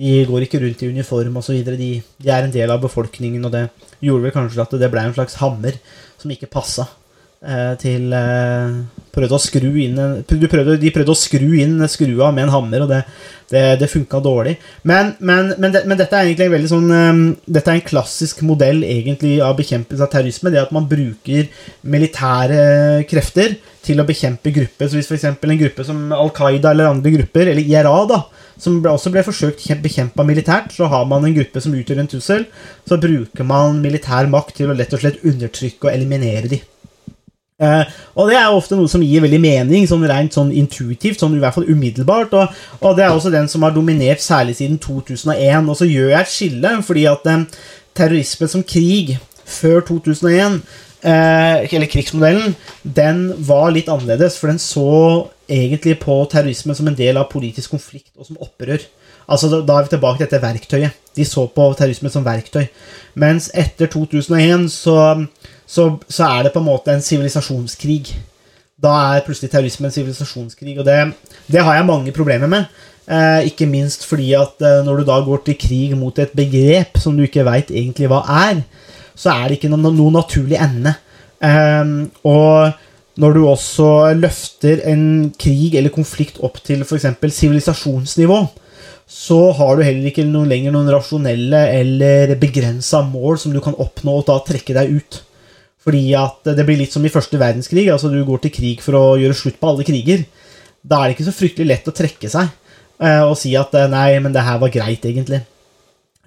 De går ikke rundt i uniform osv. De, de er en del av befolkningen, og det gjorde vel kanskje at det ble en slags hammer som ikke passa eh, til eh, prøvde å skru inn prøvde, de prøvde å skru inn skrua med en hammer, og det, det, det funka dårlig. Men, men, men, det, men dette er egentlig en veldig sånn eh, Dette er en klassisk modell egentlig av bekjempelse av terrorisme. Det at man bruker militære krefter til å bekjempe grupper. Så hvis f.eks. en gruppe som Al Qaida eller andre grupper, eller IRA, da, som også ble forsøkt bekjempa militært, så har man en gruppe som utgjør en trussel. Så bruker man militær makt til å lett og slett undertrykke og eliminere de. Uh, og det er ofte noe som gir veldig mening, sånn rent sånn intuitivt, sånn i hvert fall umiddelbart. Og, og det er også den som har dominert særlig siden 2001. Og så gjør jeg et skille, fordi at eh, terrorisme som krig før 2001 uh, eller krigsmodellen, den var litt annerledes, for den så egentlig på terrorisme som en del av politisk konflikt og som opprør. Altså, da, er vi tilbake til dette verktøyet. De så på terrorisme som verktøy. Mens etter 2001 så, så, så er det på en måte en sivilisasjonskrig. Da er plutselig terrorisme en sivilisasjonskrig, og det, det har jeg mange problemer med. Eh, ikke minst fordi at eh, når du da går til krig mot et begrep som du ikke veit egentlig hva er, så er det ikke noe, noe naturlig ende. Eh, og når du også løfter en krig eller konflikt opp til f.eks. sivilisasjonsnivå, så har du heller ikke noen lenger noen rasjonelle eller begrensa mål som du kan oppnå og da trekke deg ut. Fordi at det blir litt som i første verdenskrig. altså Du går til krig for å gjøre slutt på alle kriger. Da er det ikke så fryktelig lett å trekke seg eh, og si at eh, nei, men det her var greit, egentlig.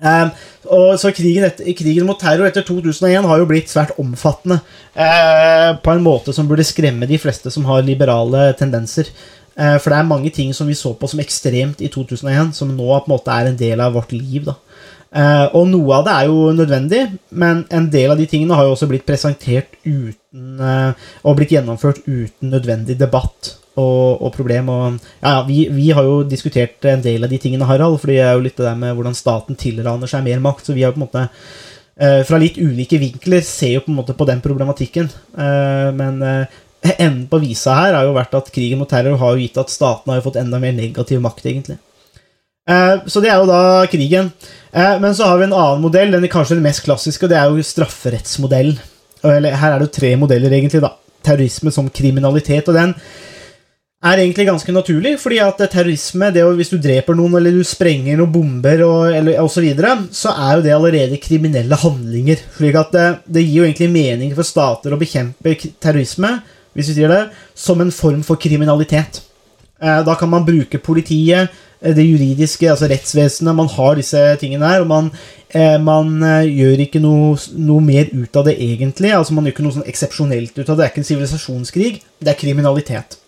Um, og så krigen, etter, krigen, mot terror etter 2001 har jo blitt svært omfattende. Uh, på en måte som burde skremme de fleste som har liberale tendenser. Uh, for det er mange ting som vi så på som ekstremt i 2001, som nå på en måte er en del av vårt liv. da. Uh, og noe av det er jo nødvendig, men en del av de tingene har jo også blitt presentert uten Og blitt gjennomført uten nødvendig debatt og, og problem. Og, ja, vi, vi, har jo diskutert en del av de tingene, Harald, for det er jo litt det der med hvordan staten tilraner seg mer makt. Så vi har på en måte eh, fra litt ulike vinkler ser jo på en måte på den problematikken. Eh, men eh, enden på visa her har jo vært at krigen mot terror har jo gitt at statene har jo fått enda mer negativ makt, egentlig. Så det er jo da krigen. Men så har vi en annen modell, den er kanskje den mest klassiske, og det er jo strafferettsmodellen. Her er det jo tre modeller, egentlig. da Terrorisme som kriminalitet. Og den er egentlig ganske naturlig, fordi at terrorisme, det å, hvis du dreper noen eller du sprenger noen bomber og, eller, og så, videre, så er jo det allerede kriminelle handlinger. slik at det, det, gir jo egentlig mening for stater å bekjempe terrorisme hvis vi sier det, som en form for kriminalitet. Eh, da kan man bruke politiet, eh, det juridiske, altså rettsvesenet, man har disse tingene her, og man, eh, man gjør ikke noe, noe, mer ut av det egentlig. altså Man gjør ikke noe sånn eksepsjonelt ut av det. Det er ikke en sivilisasjonskrig, det er kriminalitet.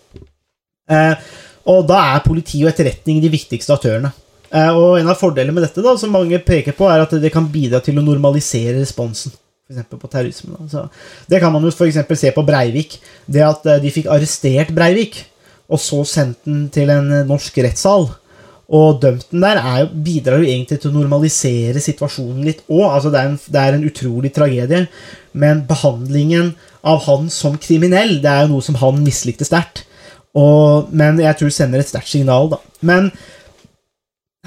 Eh, og da er politi og etterretning de viktigste aktørene. Eh, og en av fordelene med dette, da, som mange peker på, er at det kan bidra til å normalisere responsen. For på terrorisme. Da. det kan man jo f.eks. se på Breivik. Det at eh, de fikk arrestert Breivik, og så sendt den til en norsk rettssal og dømt den der er, bidrar jo egentlig til å normalisere situasjonen litt òg. Altså det, det, er en utrolig tragedie, men behandlingen av han som kriminell det er jo noe som han mislikte sterkt. Og, men jeg tror sender et sterkt signal, da. Men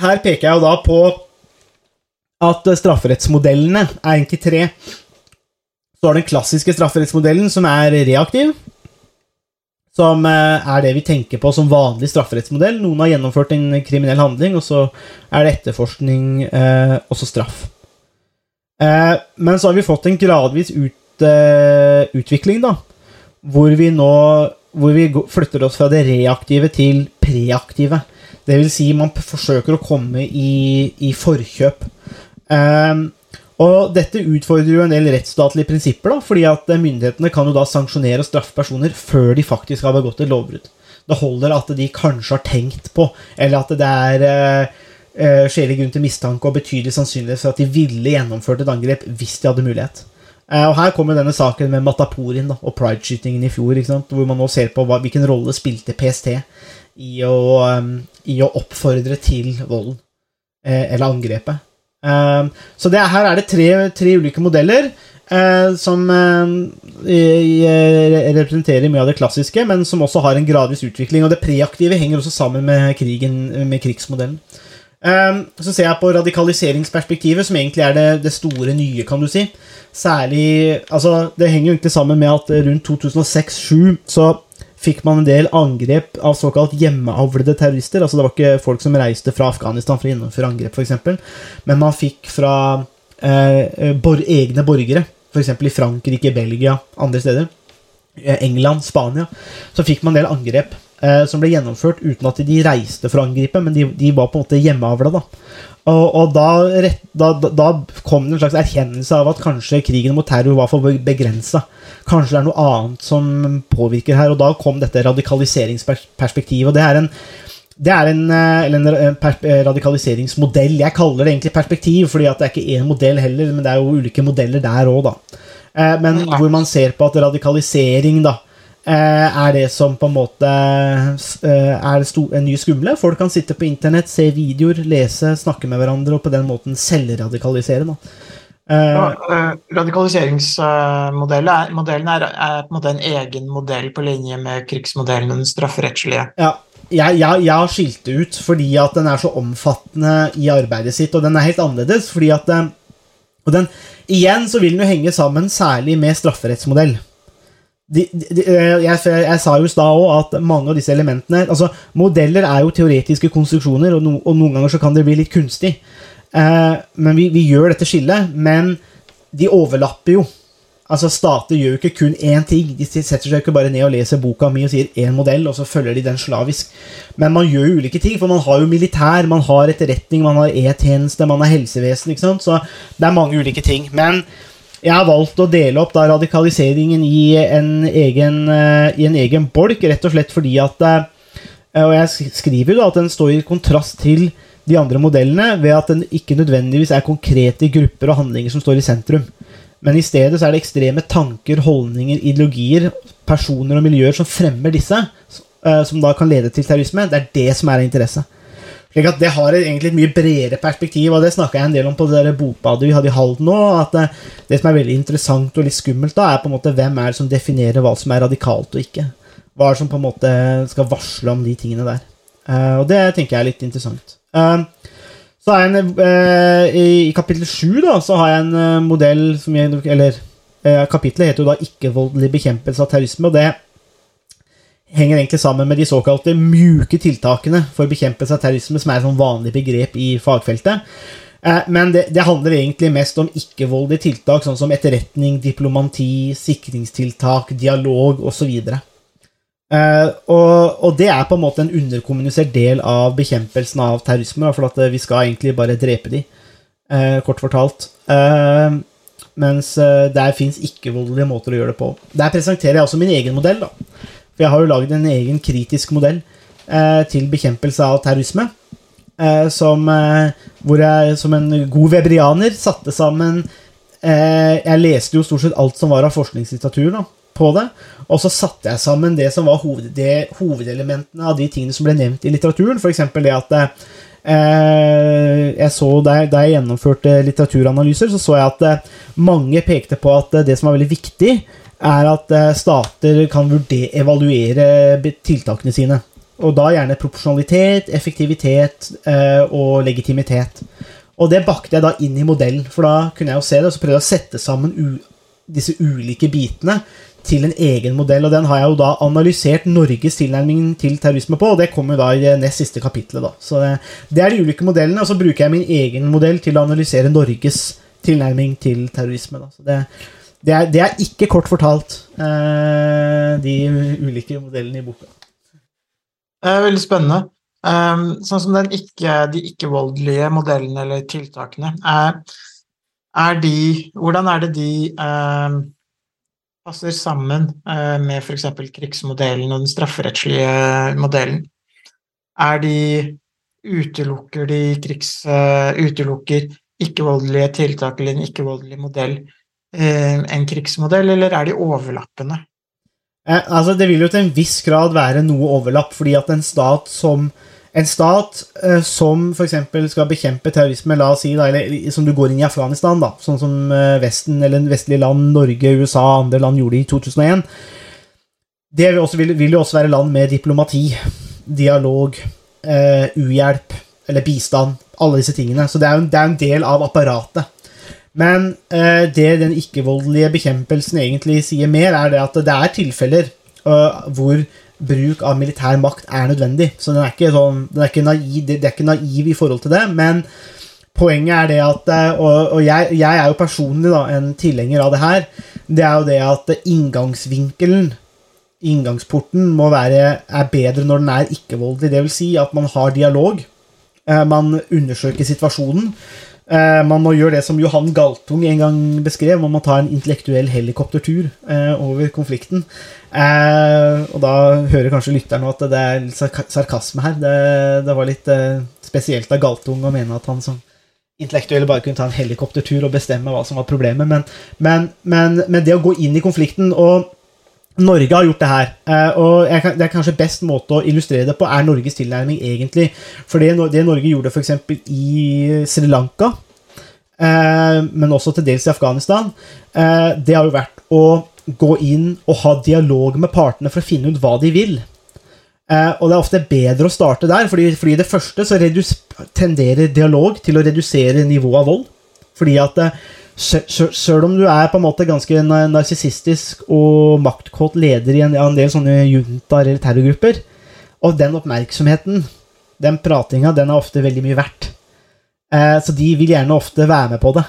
her peker jeg jo da på at strafferettsmodellene er egentlig tre. Så har den klassiske strafferettsmodellen, som er reaktiv. Som eh, er det vi tenker på som vanlig strafferettsmodell. Noen har gjennomført en kriminell handling, og så er det etterforskning eh, og så straff. Eh, men så har vi fått en gradvis ut, utvikling, da, hvor vi nå hvor vi flytter oss fra det reaktive til preaktive. Det vil si, man forsøker å komme i, i forkjøp. Um, og dette utfordrer jo en del rettsstatlige prinsipper, da, fordi at myndighetene kan jo da sanksjonere og straffe personer før de faktisk har begått et lovbrudd. Det holder at de kanskje har tenkt på, eller at det er uh, uh, skjellig grunn til mistanke og betydelig sannsynlighet for at de ville gjennomført et angrep hvis de hadde mulighet. Uh, og Her kommer denne saken med Mataporin da, og prideskytingen i fjor, hvor man nå ser på hva, hvilken rolle spilte PST i å, um, i å oppfordre til volden eh, eller angrepet. Um, så det, her er det tre, tre ulike modeller som representerer mye av det klassiske, men som også har en gradvis utvikling. Og det preaktive henger også sammen med, krigen, med krigsmodellen. Så ser jeg på radikaliseringsperspektivet, som egentlig er det, det store nye, kan du si. Særlig Altså, det henger jo egentlig sammen med at rundt 2006-2007 så fikk man en del angrep av såkalt hjemmeavlede terrorister. Altså det var ikke folk som reiste fra Afghanistan for å gjennomføre angrep, f.eks., men man fikk fra eh, bor egne borgere, f.eks. i Frankrike, Belgia, andre steder. Eh, England, Spania. Så fikk man en del angrep eh, som ble gjennomført uten at de reiste for å angripe, men de, de var på en måte hjemmeavla. da. Og, og da, da, da, kom det en slags erkjennelse av at kanskje krigen mot terror var for begrensa. Kanskje det er noe annet som påvirker her. Og da kom dette radikaliseringsperspektivet. Og det er en, det er en, eh, en, en radikaliseringsmodell. Jeg kaller det egentlig perspektiv, fordi det er ikke én modell heller, men det er jo ulike modeller der òg, da. Eh, men hvor man ser på at radikalisering da, eh, er det som på en måte eh, er en ny skumle. Folk kan sitte på internett, se videoer, lese, snakke med hverandre og på den måten selvradikalisere. da. Eh, Ja, eh, Radikaliseringsmodellen er, er, er på en måte en egen modell på linje med krigsmodellen og den strafferettslige. Ja, jeg, jeg, jeg har skilt det ut fordi at den er så omfattende i arbeidet sitt, og den er helt annerledes. fordi at eh, og den, Igjen så vil den jo henge sammen særlig med strafferettsmodell. De, de, eh, jeg, jeg sa jo i stad òg at mange av disse elementene altså Modeller er jo teoretiske konstruksjoner, og, no, og noen ganger så kan det bli litt kunstig. Eh, men vi, vi gjør dette skillet, men de overlapper jo. Altså Stater gjør jo ikke kun én ting. De setter seg ikke bare ned og leser boka mi og sier én modell, og så følger de den slavisk. Men man gjør jo ulike ting, for man har jo militær, man har etterretning, man har E-tjeneste, man har helsevesen. ikke sant? Så det er mange ulike ting. Men jeg har valgt å dele opp da radikaliseringen i en egen, eh, i en egen bolk, rett og slett fordi at eh, Og jeg skriver jo da at den står i kontrast til de andre modellene ved at den ikke nødvendigvis er konkrete grupper og handlinger som står i sentrum. Men i stedet så er det ekstreme tanker, holdninger, ideologier, personer og miljøer som fremmer disse, eh, som da kan lede til terrorisme. Det er det som er av interesse. Slik at Det har egentlig et mye bredere perspektiv, og det snakka jeg en del om på det der bokbadet vi hadde i Halden nå. at eh, Det som er veldig interessant og litt skummelt, da, er på en måte hvem er det som definerer hva som er radikalt og ikke. Hva er det som på en måte skal varsle om de tingene der. Eh, og det tenker jeg er litt interessant. Eh, så har jeg en, I kapittel sju har jeg en modell som jeg, Eller kapittelet heter jo da 'Ikke-voldelig bekjempelse av terrorisme'. og det henger egentlig sammen med de såkalte mjuke tiltakene for bekjempelse av terrorisme, som er et sånn vanlig begrep i fagfeltet. Eh, Men det, det handler egentlig mest om ikke-voldelige tiltak, sånn som etterretning, diplomati, sikringstiltak, dialog osv. Uh, og, og det er på en måte en underkommunisert del av bekjempelsen av terrorisme. For at eh, vi skal egentlig bare drepe de, eh, kort fortalt. Eh, mens eh, der fins ikke-voldelige måter å gjøre det på. Der presenterer jeg også min egen modell. da. For jeg har jo laget en egen kritisk modell eh, til bekjempelse av terrorisme. Eh, som, eh, hvor jeg som en god vebrianer satte sammen eh, Jeg leste jo stort sett alt som var av forskningslitteratur da, på det. Og så satte jeg sammen det som var hoved, det, hovedelementene av de tingene som ble nevnt i litteraturen. F.eks. det at eh, jeg så der, da jeg gjennomførte litteraturanalyser, så så jeg at eh, mange pekte på at det som var veldig viktig, er at eh, stater kan vurdere, evaluere tiltakene sine. Og da gjerne proporsjonalitet, effektivitet eh, og legitimitet. Og det bakte jeg da inn i modellen, for da kunne jeg jo se det, og så prøvde jeg å sette sammen disse ulike bitene til en egen modell, og den har jeg jo da analysert Norges tilnærming til terrorisme på, og det kommer jo da i det nest siste kapitlet, da. Så det er de ulike modellene, og så bruker jeg min egen modell til å analysere Norges tilnærming til terrorisme, da. Så det, det, er, det er ikke kort fortalt, eh, de ulike modellene i boka. Veldig spennende. Um, sånn som ikke, de ikke-voldelige modellene eller tiltakene, er, er de Hvordan er det de um, passer sammen uh, med f.eks. krigsmodellen og den strafferettslige modellen? Er de Utelukker de krigs... Uh, utelukker ikke-voldelige tiltak eller en ikke-voldelig modell en krigsmodell, eller er de overlappende? Eh, altså Det vil jo til en viss grad være noe overlapp, fordi at en stat som en stat eh, som f.eks. skal bekjempe terrorisme, la oss si, da, eller som du går inn i Afghanistan, da, sånn som eh, Vesten eller vestlige land, Norge, USA andre land gjorde i 2001 Det vil, også, vil, vil jo også være land med diplomati, dialog, eh, uhjelp eller bistand. Alle disse tingene. Så det er jo det er en del av apparatet. Men eh, det den ikke-voldelige bekjempelsen egentlig sier mer, er det at det er tilfeller uh, hvor bruk av militær makt er nødvendig. Så den er ikke, sånn, den er ikke, naiv, det er ikke naiv i forhold til det. Men poenget er det at eh, Og, og jeg, jeg er jo personlig da, en tilhenger av det her. Det er jo det at inngangsvinkelen, inngangsporten, må være, er bedre når den er ikke-voldelig. Vil si at man har dialog. Eh, Man undersøker situasjonen. Eh, Man må gjøre det som Johan Galtung en gang beskrev, man må ta en intellektuell helikoptertur eh, over konflikten. Eh, og da hører kanskje lytteren at det er litt sarkasme her. Det, det var litt spesielt av Galtung å mene at han som intellektuelle bare kunne ta en helikoptertur og bestemme hva som var problemet, men, men, men, men det å gå inn i konflikten og Norge har gjort det her, eh, og det er kanskje best måte å illustrere det på, er Norges tilnærming, egentlig. For det, Norge gjorde f.eks. i Sri Lanka, eh, men også til dels i Afghanistan, eh, det har jo vært å gå inn og ha dialog med partene for å finne ut hva de vil. Og det er ofte bedre å starte der, fordi, fordi det første så tenderer dialog til å redusere nivået av vold. Fordi at Selv om du er på en måte ganske na- narsissistisk og maktkåt leder i en, en del sånne juntaer eller terrorgrupper, og den oppmerksomheten, den pratinga, den er ofte veldig mye verdt. Eh, så de vil gjerne ofte være med på det.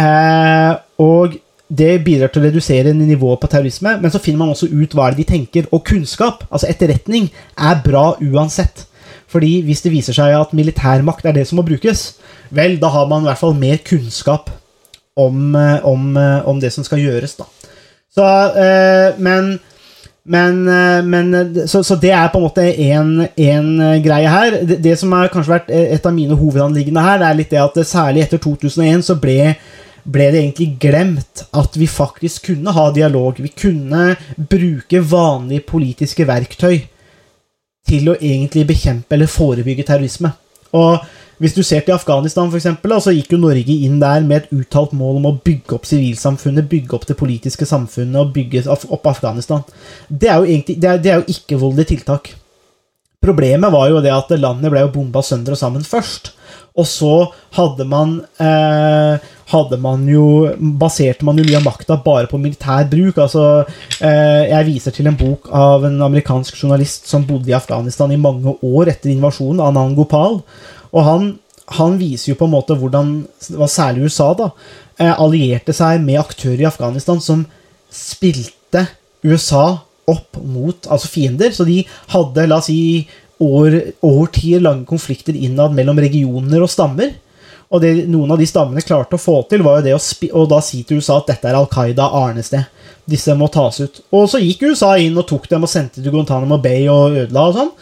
Eh, og det bidrar til å redusere nivået på terrorisme, men så finner man også ut hva de tenker. Og kunnskap, altså etterretning, er bra uansett. Fordi hvis det viser seg at militærmakt er det som må brukes, vel, da har man i hvert fall mer kunnskap om, eh, om, eh, om det som skal gjøres, da. Så, eh, men men, men så, så det er på en måte eh, greie her. Det, det som har kanskje vært et av mine hovedanliggende her, det er litt det at særlig etter 2001 så ble, ble det egentlig glemt at vi faktisk kunne ha dialog. Vi kunne bruke vanlige politiske verktøy til å egentlig bekjempe eller forebygge terrorisme. Og hvis du ser til Afghanistan, for eksempel, så gikk jo Norge inn der med et uttalt mål om å bygge opp sivilsamfunnet, bygge opp det politiske samfunnet og bygge opp Afghanistan. Det er jo jo ikke-voldelige tiltak. Problemet var jo det at landet ble jo bomba sønder og sammen først. Og så hadde man eh, hadde man jo baserte man jo mye av makta bare på militær bruk. altså eh, Jeg viser til en bok av en amerikansk journalist som bodde i Afghanistan i mange år etter invasjonen, Anand Gopal. Og han, han viser jo på en måte hvordan særlig USA da, eh, allierte seg med aktører i Afghanistan som spilte USA opp mot altså fiender. Så de hadde, la oss si, år, årtier lange konflikter innad mellom regioner og stammer. Og det noen av de stammene klarte å få til, var jo det å, å da si til USA at dette er Al Qaida arnested. Disse må tas ut. Og så gikk USA inn og tok dem og sendte til Guantánamo Bay og ødela og sånn.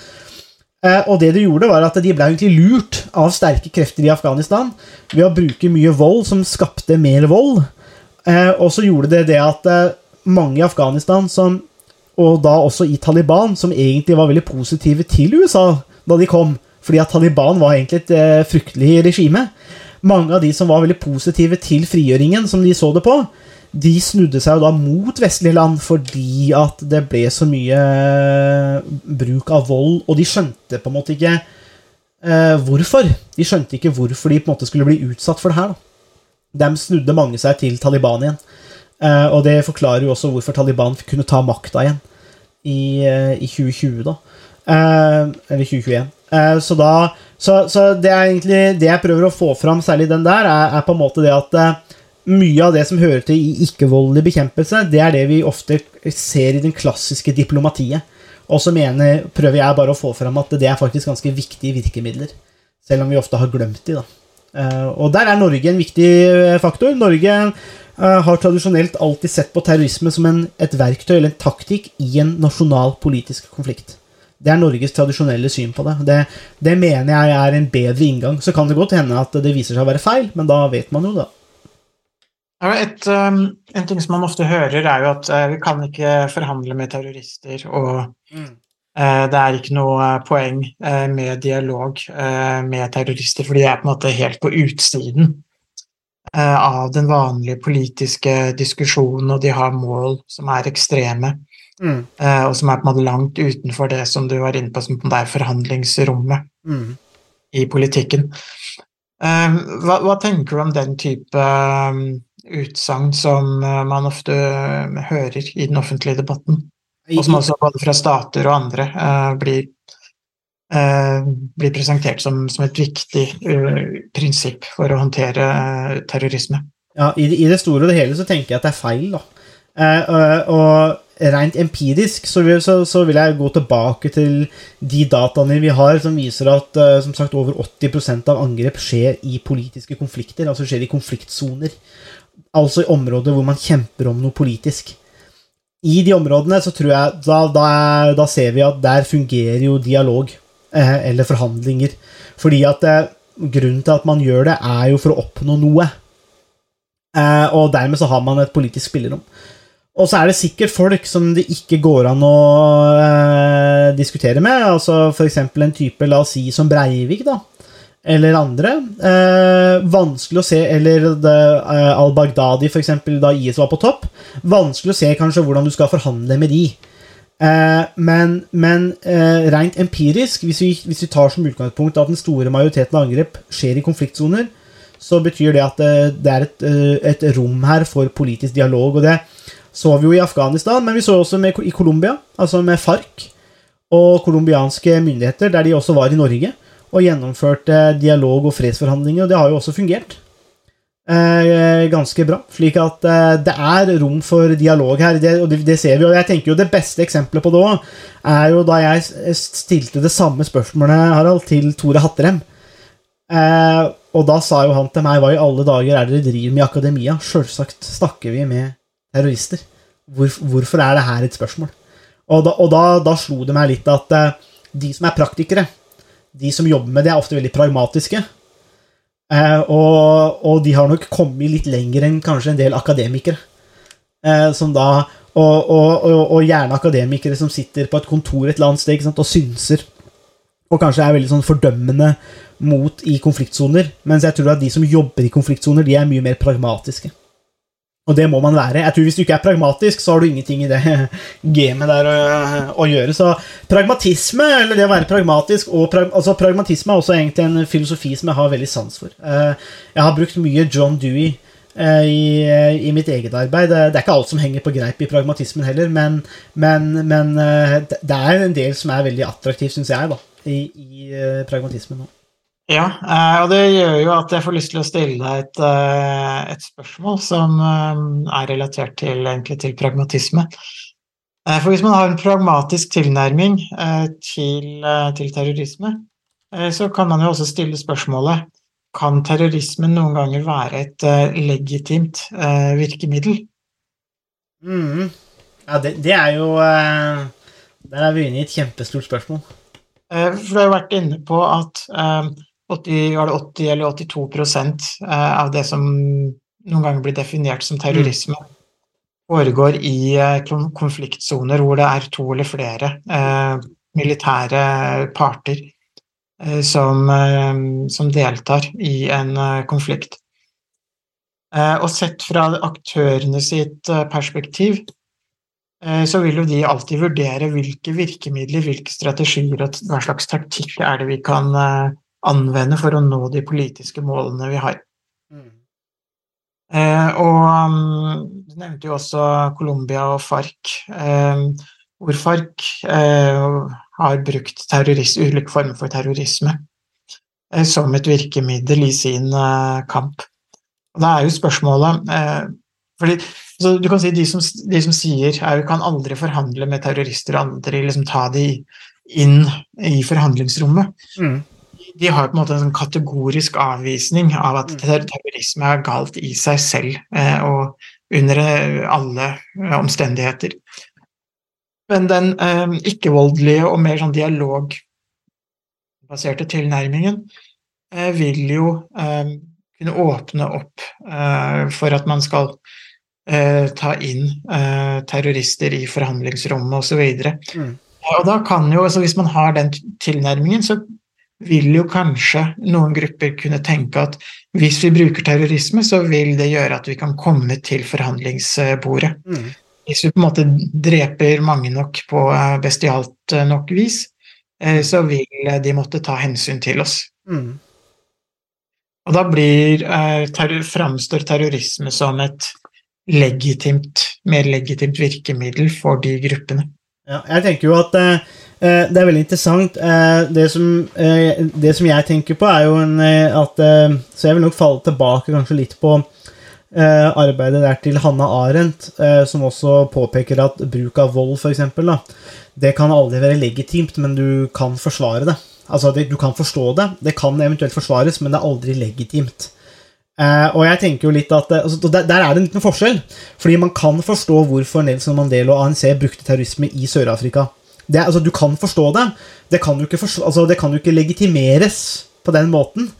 Eh, og det de gjorde, var at de ble egentlig lurt av sterke krefter i Afghanistan ved å bruke mye vold som skapte mer vold. Eh, og så gjorde det det at eh, mange i Afghanistan, som, og da også i Taliban, som egentlig var veldig positive til USA da de kom, fordi at Taliban var egentlig et fryktelig regime Mange av de som var veldig positive til frigjøringen, som de så det på, de snudde seg jo da mot vestlige land fordi at det ble så mye eh, bruk av vold, og de skjønte på en måte ikke eh, hvorfor. De skjønte ikke hvorfor de på en måte skulle bli utsatt for det her. De snudde mange seg til Taliban igjen. Eh, og det forklarer jo også hvorfor Taliban kunne ta makta igjen i, eh, i 2020, da. Eh, eller 2021. Eh, så da så, så det er egentlig det jeg prøver å få fram, særlig den der, er, er på en måte det at mye av det som hører til i ikke-voldelig bekjempelse, det er det vi ofte ser i den klassiske diplomatiet. Og så prøver jeg bare å få fram at det er faktisk ganske viktige virkemidler. Selv om vi ofte har glemt de, da. Eh, og der er Norge en viktig eh, faktor. Norge eh, har tradisjonelt alltid sett på terrorisme som en, et verktøy eller en taktikk i en nasjonal politisk konflikt. Det er Norges tradisjonelle syn på det. det. Det mener jeg er en bedre inngang. Så kan det godt hende at det viser seg å være feil, men da vet man jo det. Et, um, en ting som man ofte hører, er jo at eh, vi kan ikke forhandle med terrorister, og eh, det er ikke noe eh, poeng med dialog med terrorister, for de er på en måte helt på utsiden av den vanlige politiske diskusjonen, og de har mål som er ekstreme, Mm. og som er på en måte langt utenfor det som du var inne på, som på en er forhandlingsrommet Mm. i politikken. Hva, hva tenker du om den type utsagn som eh, man ofte eh, hører i den offentlige debatten, og som også både fra stater og andre eh, blir, blir presentert som, som et viktig prinsipp for å håndtere terrorisme? Ja, i, I det store og det hele så tenker jeg at det er feil, da. Og, rent empirisk så vil, så, så vil jeg gå tilbake til de dataene vi har som viser at som sagt over 80% av angrep skjer i politiske konflikter, altså skjer i konfliktsoner. Altså i områder hvor man kjemper om noe politisk. I de områdene så tror jeg Da, da, da ser vi at der fungerer jo dialog, eh, eller forhandlinger. Fordi at eh, grunnen til at man gjør det, er jo for å oppnå noe. Eh, og dermed så har man et politisk spillerom. Og så er det sikkert folk som det ikke går an å eh, diskutere med. altså F.eks. en type, la oss si, som Breivik, da. Eller andre. Eh, vanskelig å se Eller eh, al-Baghdadi, f.eks., da IS var på topp. Vanskelig å se kanskje hvordan du skal forhandle med de. Eh, men men eh, rent empirisk, hvis vi, hvis vi tar som utgangspunkt at den store majoriteten av angrep skjer i konfliktsoner, så betyr det at det, det er et, eh, et rom her for politisk dialog. Og det så vi jo i Afghanistan, men vi så også med, i Colombia, altså med FARC og colombianske myndigheter, der de også var i Norge og gjennomførte dialog og fredsforhandlinger, og det har jo også fungert. Eh, ganske bra. Slik at eh, det er rom for dialog her, det, og det, ser vi. Og jeg tenker jo det beste eksempelet på det òg, er jo da jeg stilte det samme spørsmålet, Harald, til Tore Hatterem. Eh, og da sa jo han til meg hva i alle dager er dere driver med i akademia? Sjølsagt snakker vi med terrorister. Hvor, hvorfor er det her et spørsmål? Og da, og da, da slo det meg litt at de som er praktikere, de som jobber med det, er ofte veldig pragmatiske. Eh, og, og, de har nok kommet litt lenger enn kanskje en del akademikere. Eh, som da, og, og, og, gjerne akademikere som sitter på et kontor et eller annet sted sant, og synser. Og kanskje er veldig sånn fordømmende mot i konfliktsoner. Mens jeg tror at de som jobber i konfliktsoner, de er mye mer pragmatiske. Og det må man være. Jeg tror Hvis du ikke er pragmatisk, så har du ingenting i det gamet der å, å gjøre. Så pragmatisme, eller det å være pragmatisk pra, altså Pragmatisme er også egentlig en filosofi som jeg har veldig sans for. Eh, jeg har brukt mye John Dewey eh, i, i, mitt eget arbeid. Det er ikke alt som henger på greip i pragmatismen heller, men, men, men eh, det er en del som er veldig attraktivt, syns jeg, da, i, i pragmatismen. Også. Ja, eh, og det gjør jo at jeg får lyst til å stille deg et, eh, et spørsmål som eh, er relatert til, til, pragmatisme. For hvis man har en pragmatisk tilnærming til, til, terrorisme, så kan man jo også stille spørsmålet kan terrorisme noen ganger være et legitimt virkemiddel? Mm. Ja, det, det, er jo Der er vi inne i et kjempestort spørsmål. For du har jo vært inne på at 80, var det 80 eller 82 eh, av det som noen ganger blir definert som terrorisme, mm. foregår i eh, konfliktsoner hvor det er to eller flere eh, militære parter som, som, deltar i en konflikt. og sett fra aktørene sitt perspektiv så vil jo de alltid vurdere hvilke virkemidler, hvilke strategier og hva slags taktikk er det vi kan anvende for å nå de politiske målene vi har. Mm. Eh, og um, du nevnte jo også Colombia og FARC, eh, hvor FARC eh, har brukt ulike former for terrorisme eh, som et virkemiddel i sin eh, kamp. Og da er jo spørsmålet eh, fordi så du kan si De som, de som sier at vi kan aldri forhandle med terrorister, og andre, liksom ta de inn i forhandlingsrommet. Mm de har på en måte en sånn kategorisk avvisning av at mm. terrorisme er galt i seg selv eh, og under eh, alle eh, omstendigheter. Men den ikke-voldelige og mer sånn dialogbaserte tilnærmingen vil jo kunne åpne opp for at man skal ta inn terrorister i forhandlingsrommet osv. Og, så mm. og da kan jo, altså hvis man har den tilnærmingen, så vil jo kanskje noen grupper kunne tenke at hvis vi bruker terrorisme, så vil det gjøre at vi kan komme til forhandlingsbordet. Mm. Hvis vi på en måte dreper mange nok på eh, bestialt eh, nok vis, eh, så vil de måtte ta hensyn til oss. Mm. Og da blir, terror, framstår terrorisme som et legitimt, mer legitimt virkemiddel for de gruppene. Ja, jeg tenker jo at eh, Eh, det er veldig interessant. Eh, det som, eh, det som, jeg tenker på, er jo en, at Så jeg vil nok falle tilbake kanskje litt på arbeidet der til Hanna Arendt, som også påpeker at bruk av vold, f.eks., det kan aldri være legitimt, men du kan forsvare det. Altså, du kan forstå det, det kan eventuelt forsvares, men det er aldri legitimt. og jeg tenker jo litt at altså, der, der, er det en liten forskjell. Fordi man kan forstå hvorfor Nelson Mandela og ANC brukte terrorisme i Sør-Afrika det, altså, du kan forstå det. Det kan jo ikke, altså, ikke legitimeres på den måten.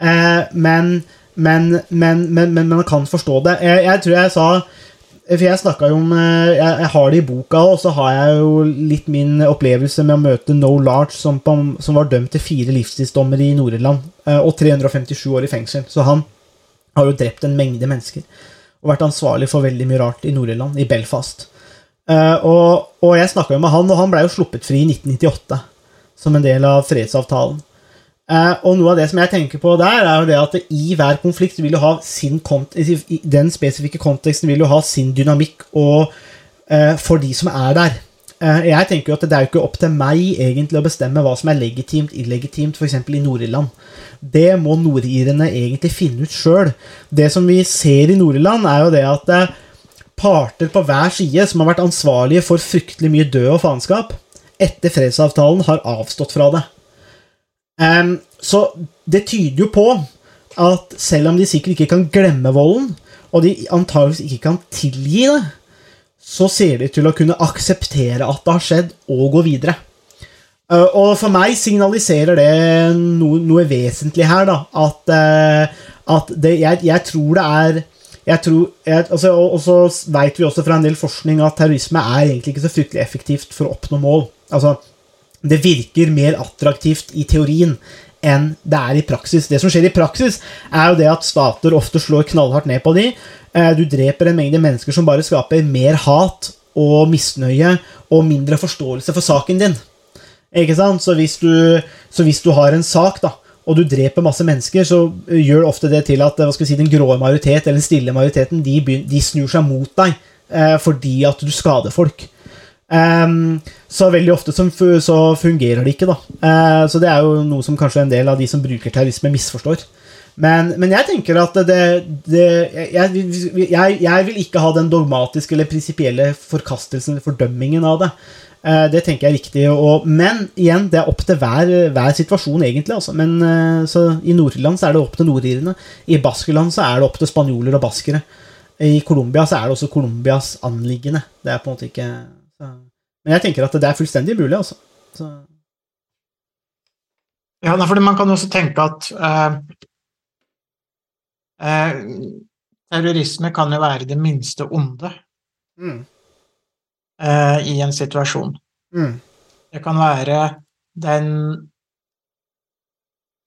Eh, men, men, men, men, man kan forstå det. Jeg, jeg tror jeg sa For jeg snakka jo om eh, jeg, jeg har det i boka, og så har jeg jo litt min opplevelse med å møte No Large, som, som var dømt til fire livstidsdommer i Nord-Irland eh, og 357 år i fengsel. Så han har jo drept en mengde mennesker og vært ansvarlig for veldig mye rart i Nord-Irland, i Belfast. Eh, og, og jeg snakka jo med han, og han blei jo sluppet fri i 1998 som en del av fredsavtalen. Eh, og noe av det som jeg tenker på der, er jo det at i hver konflikt vil du ha sin i den spesifikke konteksten vil du ha sin dynamikk og, eh, for de som er der. Jeg tenker jo at det er jo ikke opp til meg egentlig å bestemme hva som er legitimt, illegitimt, f.eks. i Nord-Irland. Det må nordirene egentlig finne ut sjøl. Det som vi ser i Nord-Irland, er jo det at parter på hver side som har vært ansvarlige for fryktelig mye død og faenskap, etter fredsavtalen har avstått fra det. Um, så det tyder jo på at selv om de sikkert ikke kan glemme volden, og de antageligvis ikke kan tilgi det, så ser de til å kunne akseptere at det har skjedd, og gå videre. Uh, og for meg signaliserer det noe, noe vesentlig her, da. At, uh, at det, jeg, jeg tror det er jeg tror, jeg, altså, og, og så veit vi også fra en del forskning at terrorisme er egentlig ikke så fryktelig effektivt for å oppnå mål. Altså, det virker mer attraktivt i teorien enn det er i praksis. Det som skjer i praksis, er jo det at stater ofte slår knallhardt ned på de. Eh, Du dreper en mengde mennesker som bare skaper mer hat og misnøye og mindre forståelse for saken din. Ikke sant? Så hvis du, så hvis du har en sak, da, og du dreper masse mennesker, så gjør ofte det til at vi si, den grå majoritet, eller den stille majoriteten, de, de snur seg mot deg eh, fordi at du skader folk. Um, så veldig ofte så, fungerer det ikke, da. Uh, så det er jo noe som kanskje en del av de som bruker terrorisme, misforstår. Men, men jeg tenker at det, det jeg, jeg, jeg vil ikke ha den dogmatiske eller prinsipielle forkastelsen fordømmingen av det. Eh, Det tenker jeg er riktig. Og, men igjen, det er opp til hver, hver situasjon, egentlig. Altså. Men eh, så I Nord-Irland så er det opp til nordirene. I Baskeland så er det opp til spanjoler og baskere. I Colombia så er det også Colombias anliggende. Det er på en måte ikke så. Men jeg tenker at det er fullstendig mulig, altså. Så, Ja, fordi man kan også tenke at eh, eh, terrorisme kan jo være det minste onde mm, eh, i en situasjon. mm, Det kan være den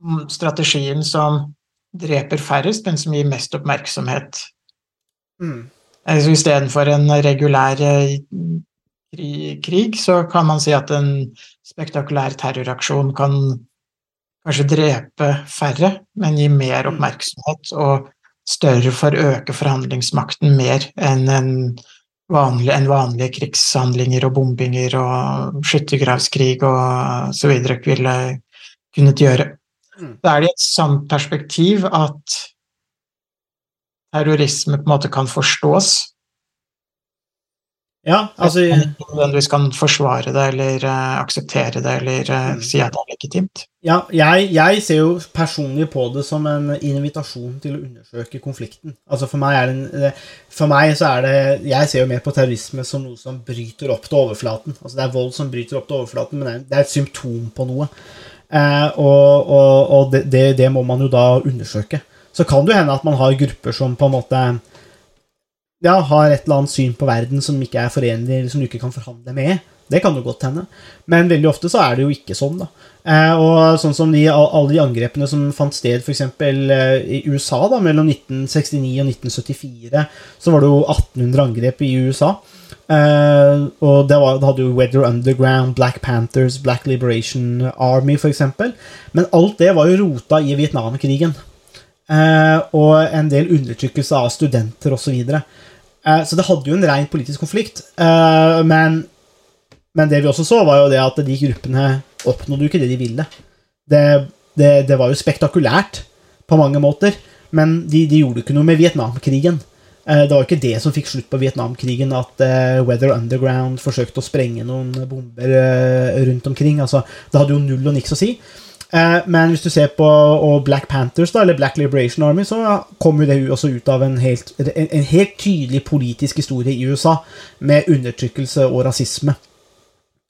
mm, strategien som dreper færrest, men som gir mest oppmerksomhet. mm, Altså, Istedenfor en regulær eh, krig, så kan man si at en spektakulær terroraksjon kan kanskje drepe færre, men gi mer oppmerksomhet og større for å øke forhandlingsmakten mer enn en vanlig, enn vanlige krigshandlinger og bombinger og skyttergravskrig og så videre ville kunnet gjøre. Mm. Da er det i et sant perspektiv at terrorisme på en måte kan forstås, ja, altså du ikke nødvendigvis kan forsvare det eller uh, akseptere det eller eh, Mm. si at det er legitimt. Ja, jeg, jeg ser jo personlig på det som en invitasjon til å undersøke konflikten. Altså For meg er en, For meg så er det Jeg ser jo mer på terrorisme som noe som bryter opp til overflaten. Altså Det er vold som bryter opp til overflaten, men det er, et symptom på noe. Eh, og og, og det, det, det må man jo da undersøke. Så kan det jo hende at man har grupper som på en måte ja, har et eller annet syn på verden som ikke er forenlig, eller som du ikke kan forhandle med. Det kan jo godt hende. Men veldig ofte så er det jo ikke sånn, da. Eh, og sånn som de, alle de angrepene som fant sted f.eks. Eh, i USA da, mellom 1969 og 1974, så var det jo 1800 angrep i USA. Eh, og det, var, det hadde jo Weather Underground, Black Panthers, Black Liberation Army f.eks. Men alt det var jo rota i Vietnamkrigen. Eh, og en del undertrykkelse av studenter osv. Så, videre. eh, så det hadde jo en ren politisk konflikt. Eh, men, men det vi også så, var jo det at de gruppene oppnådde jo ikke det de ville. Det, det, det var jo spektakulært på mange måter, men de, de gjorde ikke noe med Vietnamkrigen. Eh, det var ikke det som fikk slutt på Vietnamkrigen, at eh, Weather Underground forsøkte å sprenge noen bomber eh, rundt omkring. Altså, det hadde jo null og niks å si. Eh, men hvis du ser på Black Panthers, da, eller Black Liberation Army, så kom jo det også ut av en helt, en, en helt tydelig politisk historie i USA, med undertrykkelse og rasisme.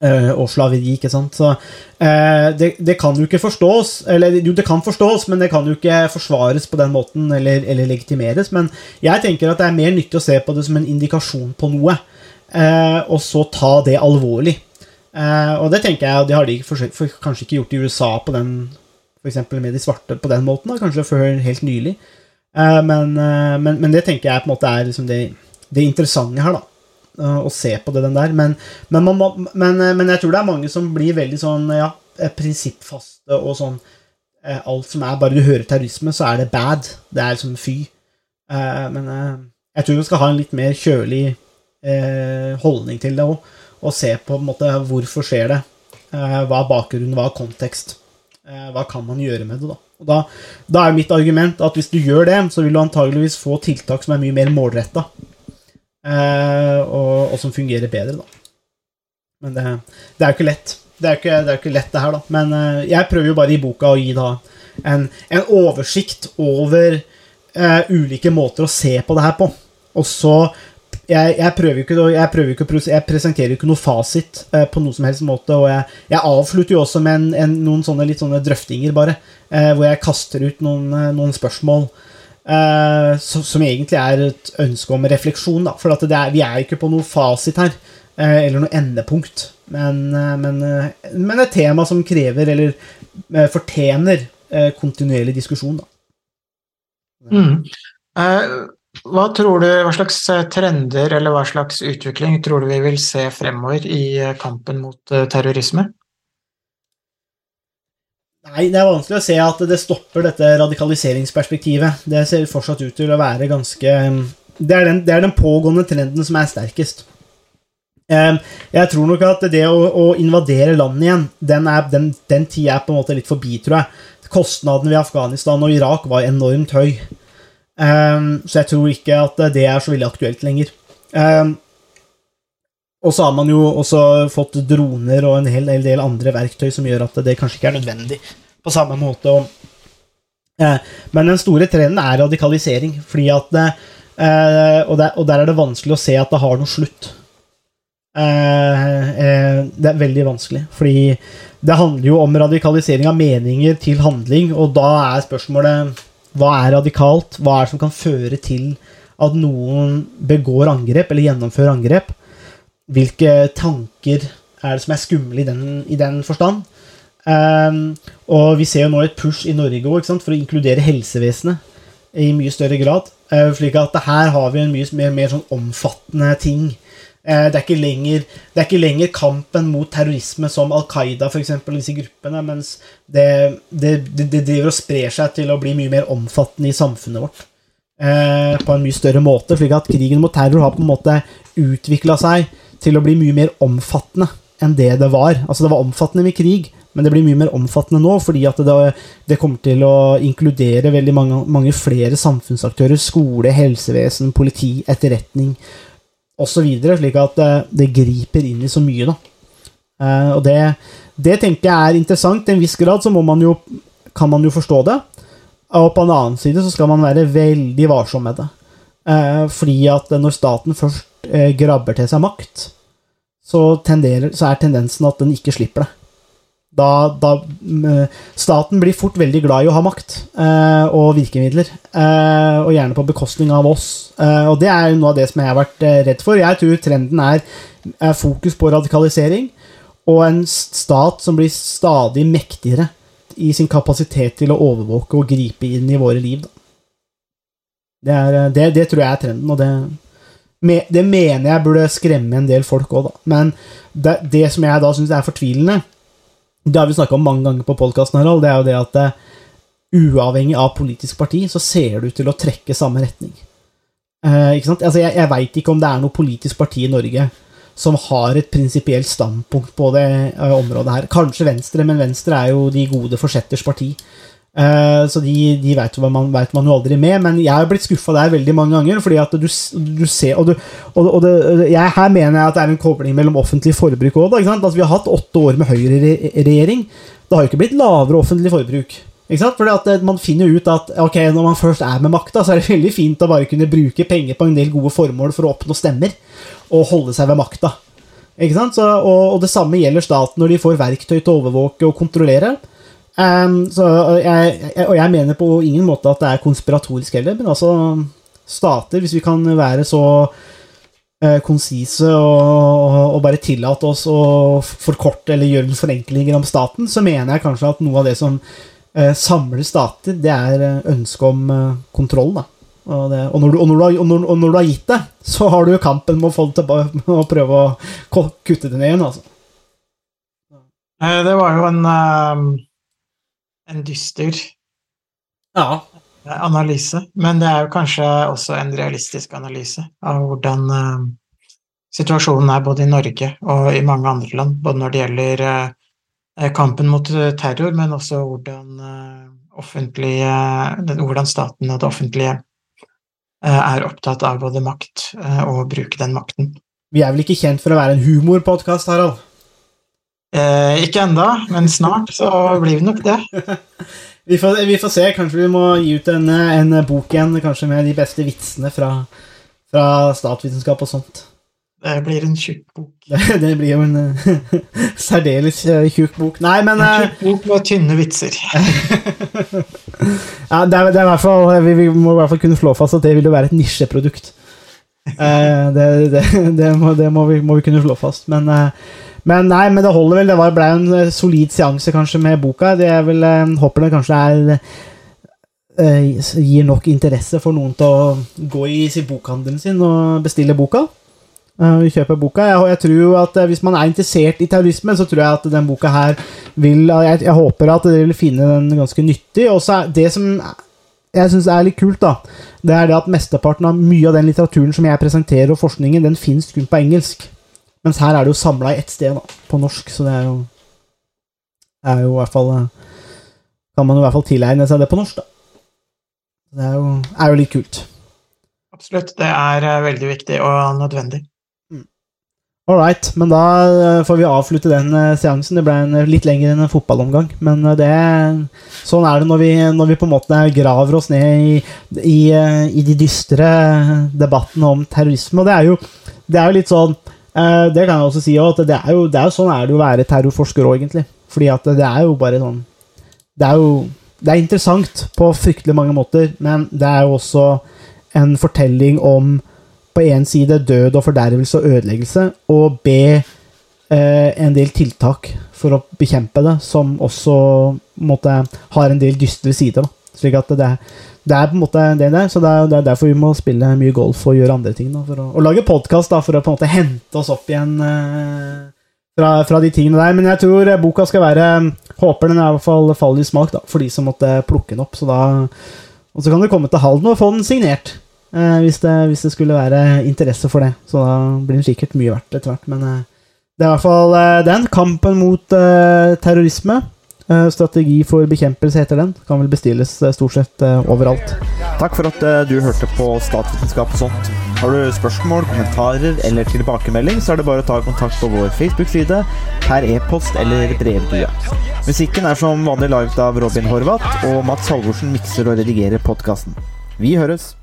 eh, og slaveri, ikke sant. Så eh, det, det kan jo ikke forstås Eller jo, det kan forstås, men det kan jo ikke forsvares på den måten, eller, eller legitimeres. Men jeg tenker at det er mer nyttig å se på det som en indikasjon på noe, og så ta det alvorlig. Eh, og det tenker jeg, det har de kanskje ikke gjort i USA på den eksempel med de svarte på den måten, da, kanskje før helt nylig. Eh, men, eh, men, men, det tenker jeg på en måte er liksom det, det interessante her, da å se på det den der. Men, man, men, jeg tror det er mange som blir veldig sånn ja, prinsippfaste og sånn Alt som er Bare du hører terrorisme, så er det bad. Det er liksom fy. Men jeg tror vi skal ha en litt mer kjølig holdning til det òg. Og se på, på måte hvorfor skjer det. Hva er bakgrunnen, hva er kontekst? Hva kan man gjøre med det, da? Og da, da, er mitt argument at hvis du gjør det, så vil du antageligvis få tiltak som er mye mer målretta, eh, og, og, som fungerer bedre, da. Men det, det er jo ikke lett. Det er jo ikke, ikke, lett, det her, da. Men eh, jeg prøver jo bare i boka å gi da en, en oversikt over uh, ulike måter å se på det her på. Og så jeg, jeg, prøver ikke, jeg, prøver ikke, jeg presenterer ikke noe fasit eh, på noen som helst måte. Og jeg, jeg avslutter jo også med en, en, noen sånne litt sånne drøftinger, bare. Eh, hvor jeg kaster ut noen, eh, noen spørsmål eh, så, som egentlig er et ønske om refleksjon. Da. For er, vi er ikke på noe fasit her. Eh, eller noe endepunkt. Men, eh, men, men, et tema som krever, eller fortjener, kontinuerlig diskusjon. Da. Mm. Hva tror du, hva slags eh, trender eller hva slags utvikling tror du vi vil se fremover i eh, kampen mot eh, terrorisme? Nei, Det er vanskelig å se at det stopper dette radikaliseringsperspektivet. Det ser fortsatt ut til å være ganske Det er den, det er den pågående trenden som er sterkest. Jeg tror nok at det å, å invadere landet igjen, den, er, den, den tida er på en måte litt forbi, tror jeg. Kostnadene ved Afghanistan og Irak var enormt høy. Um, så jeg tror ikke at det er så veldig aktuelt lenger. Um, og så har man jo også fått droner og en hel, hel, del andre verktøy som gjør at det kanskje ikke er nødvendig på samme måte. Uh, men den store trenden er radikalisering, fordi at uh, og, der, og, der, er det vanskelig å se at det har noe slutt. Uh, det er veldig vanskelig, fordi det handler jo om radikalisering av meninger til handling, og da er spørsmålet hva er radikalt? Hva er det som kan føre til at noen begår angrep eller gjennomfører angrep? Hvilke tanker er det som er skumle i den, i den forstand? Um, og vi ser jo nå et push i Norge også, for å inkludere helsevesenet i mye større grad. Uh, slik at her har vi en mye mer, mer sånn omfattende ting det er, ikke lenger, det er ikke lenger kampen mot terrorisme som Al Qaida eksempel, disse gruppene, mens det, det, det, driver og sprer seg til å bli mye mer omfattende i samfunnet vårt. Eh, på en mye større måte, slik at krigen mot terror har på en måte utvikla seg til å bli mye mer omfattende enn det det var. Altså Det var omfattende med krig, men det blir mye mer omfattende nå fordi at det, det kommer til å inkludere veldig mange, mange flere samfunnsaktører. Skole, helsevesen, politi, etterretning osv., slik at eh, det, griper inn i så mye. da. Uh, og det, det, tenker jeg er interessant. Til en viss grad så man jo, kan man jo forstå det. Og på en annen side så skal man være veldig varsom med det. Uh, fordi at når staten først grabber til seg makt, så, tenderer, så er tendensen at den ikke slipper det da, da, eh, Staten blir fort veldig glad i å ha makt eh, og virkemidler, eh, og gjerne på bekostning av oss. Eh, og det er noe av det som jeg har vært eh, redd for. Jeg tror trenden er, er, fokus på radikalisering og en stat som blir stadig mektigere i sin kapasitet til å overvåke og gripe inn i våre liv. Det, er, eh, det, det, tror jeg er trenden, og det, det mener jeg burde skremme en del folk òg, da. Men det som jeg da syns er fortvilende, det har vi snakka om mange ganger på podkasten, Harald. Det er jo det at uh, uavhengig av politisk parti, så ser du til å trekke samme retning. Uh, ikke sant? Altså, jeg jeg veit ikke om det er noe politisk parti i Norge som har et prinsipielt standpunkt på det uh, området her. Kanskje Venstre, men Venstre er jo de gode forsetters parti. Uh, så de, de vet, man, man, jo aldri med. Men jeg har blitt skuffa der veldig mange ganger. fordi at du, du ser Og, du, og, og det, jeg, her mener jeg at det er en kobling mellom offentlig forbruk òg. Altså, vi har hatt åtte år med høyreregjering. Det har jo ikke blitt lavere offentlig forbruk. Ikke sant? Fordi at eh, Man finner ut at ok, når man først er med makta, så er det veldig fint å bare kunne bruke penger på en del gode formål for å oppnå stemmer og holde seg ved makta. Ikke sant? Så, og, og det samme gjelder staten når de får verktøy til å overvåke og kontrollere. Ehm, så jeg, og jeg mener på ingen måte at det er konspiratorisk heller, men altså stater, hvis vi kan være så uh, konsise og, og bare tillate oss å forkorte eller gjøre noen forenklinger om staten, så mener jeg kanskje at noe av det som uh, samler stater, det er eh, ønsket om uh, kontroll. da. Og, det, og, når du, og, når har, og, når, og du har gitt det, så har du kampen med å få det tilbake, å prøve å kutte det ned igjen. altså. Det var jo en, en dyster Ja. analyse, men det er jo kanskje også en realistisk analyse av hvordan eh, situasjonen er både i Norge og i mange andre land, både når det gjelder eh, kampen mot eh, terror, men også hvordan, eh, den- hvordan staten og det offentlige eh, er opptatt av både makt eh, og å bruke den makten. Vi er vel ikke kjent for å være en humorpodkast, Harald? Eh, ikke enda, men snart så blir det nok det. Vi får, vi får se. Kanskje vi må gi ut en, en bok igjen, kanskje med de beste vitsene fra, fra statsvitenskap og sånt. Det blir en tjukk bok. Det, det blir jo en særdeles eh, tjukk bok. Nei, men En eh, tjukk bok med tynne vitser. ja, det, er, det er fall, vi, vi må i hvert fall kunne slå fast at det vil jo være et nisjeprodukt. Eh, det, det, det, må, det må, vi, må vi kunne slå fast. Men, men nei, men det holder vel. Det var- ble en eh, solid seanse kanskje med boka. Det er vel, eh, håper det kanskje er eh, gir nok interesse for noen til å gå i bokhandelen sin og bestille boka. Eh, kjøpe boka. Jeg, jeg tror at Hvis man er interessert i terrorisme, så tror jeg at den boka her vil Jeg, jeg håper at dere vil finne den ganske nyttig. Også det som jeg syns er litt kult, da, det er det at mesteparten av mye av den litteraturen som jeg presenterer, og forskningen, den fins kun på engelsk. Mens her er det jo samla i ett sted, da, på norsk, så det er jo er jo i hvert fall eh, Kan man jo i hvert fall tilegne seg det på norsk, da. Det er jo, er jo litt kult. Absolutt. Det er eh, veldig viktig og nødvendig. All right, men da eh, får vi avslutte den seansen. Det ble en litt lengre enn en fotballomgang. Men det, sånn er det når vi, når vi på en måte graver oss ned i, i, i de dystre debattene om terrorisme. Og det er jo, det er jo litt sånn eh, Det kan jeg også si at det er jo, det er jo sånn er det å være terrorforsker òg, egentlig. Fordi at det er jo bare sånn Det er jo det er interessant på fryktelig mange måter, men det er jo også en fortelling om på én side død og fordervelse og ødeleggelse, og B eh, en del tiltak for å bekjempe det, som også måtte, har en del dystre sider. Da. Slik at det, det er på en måte det der, så det er, det er derfor vi må spille mye golf og gjøre andre ting. Da, å, og lage podkast for å på en måte hente oss opp igjen eh, fra, fra de tingene der. Men jeg tror eh, boka skal være Håper den i hvert fall faller i smak da, for de som måtte plukke den opp. Så da, og så kan du komme til Halden og få den signert. Eh, hvis, det, hvis det skulle være interesse for det. Så da blir den sikkert mye verdt etter hvert. Men eh, det er i hvert fall eh, den. Kampen mot eh, terrorisme. Eh, strategi for bekjempelse heter den. Kan vel bestilles eh, stort sett eh, overalt. Takk for at du hørte på Statsvitenskap og sånt. Har du spørsmål, kommentarer eller tilbakemelding, så er det bare å ta kontakt på vår Facebook-side, per e-post eller brevdue. Musikken er som vanlig laget av Robin Horvath, og Mats Halvorsen mikser og redigerer podkasten. Vi høres!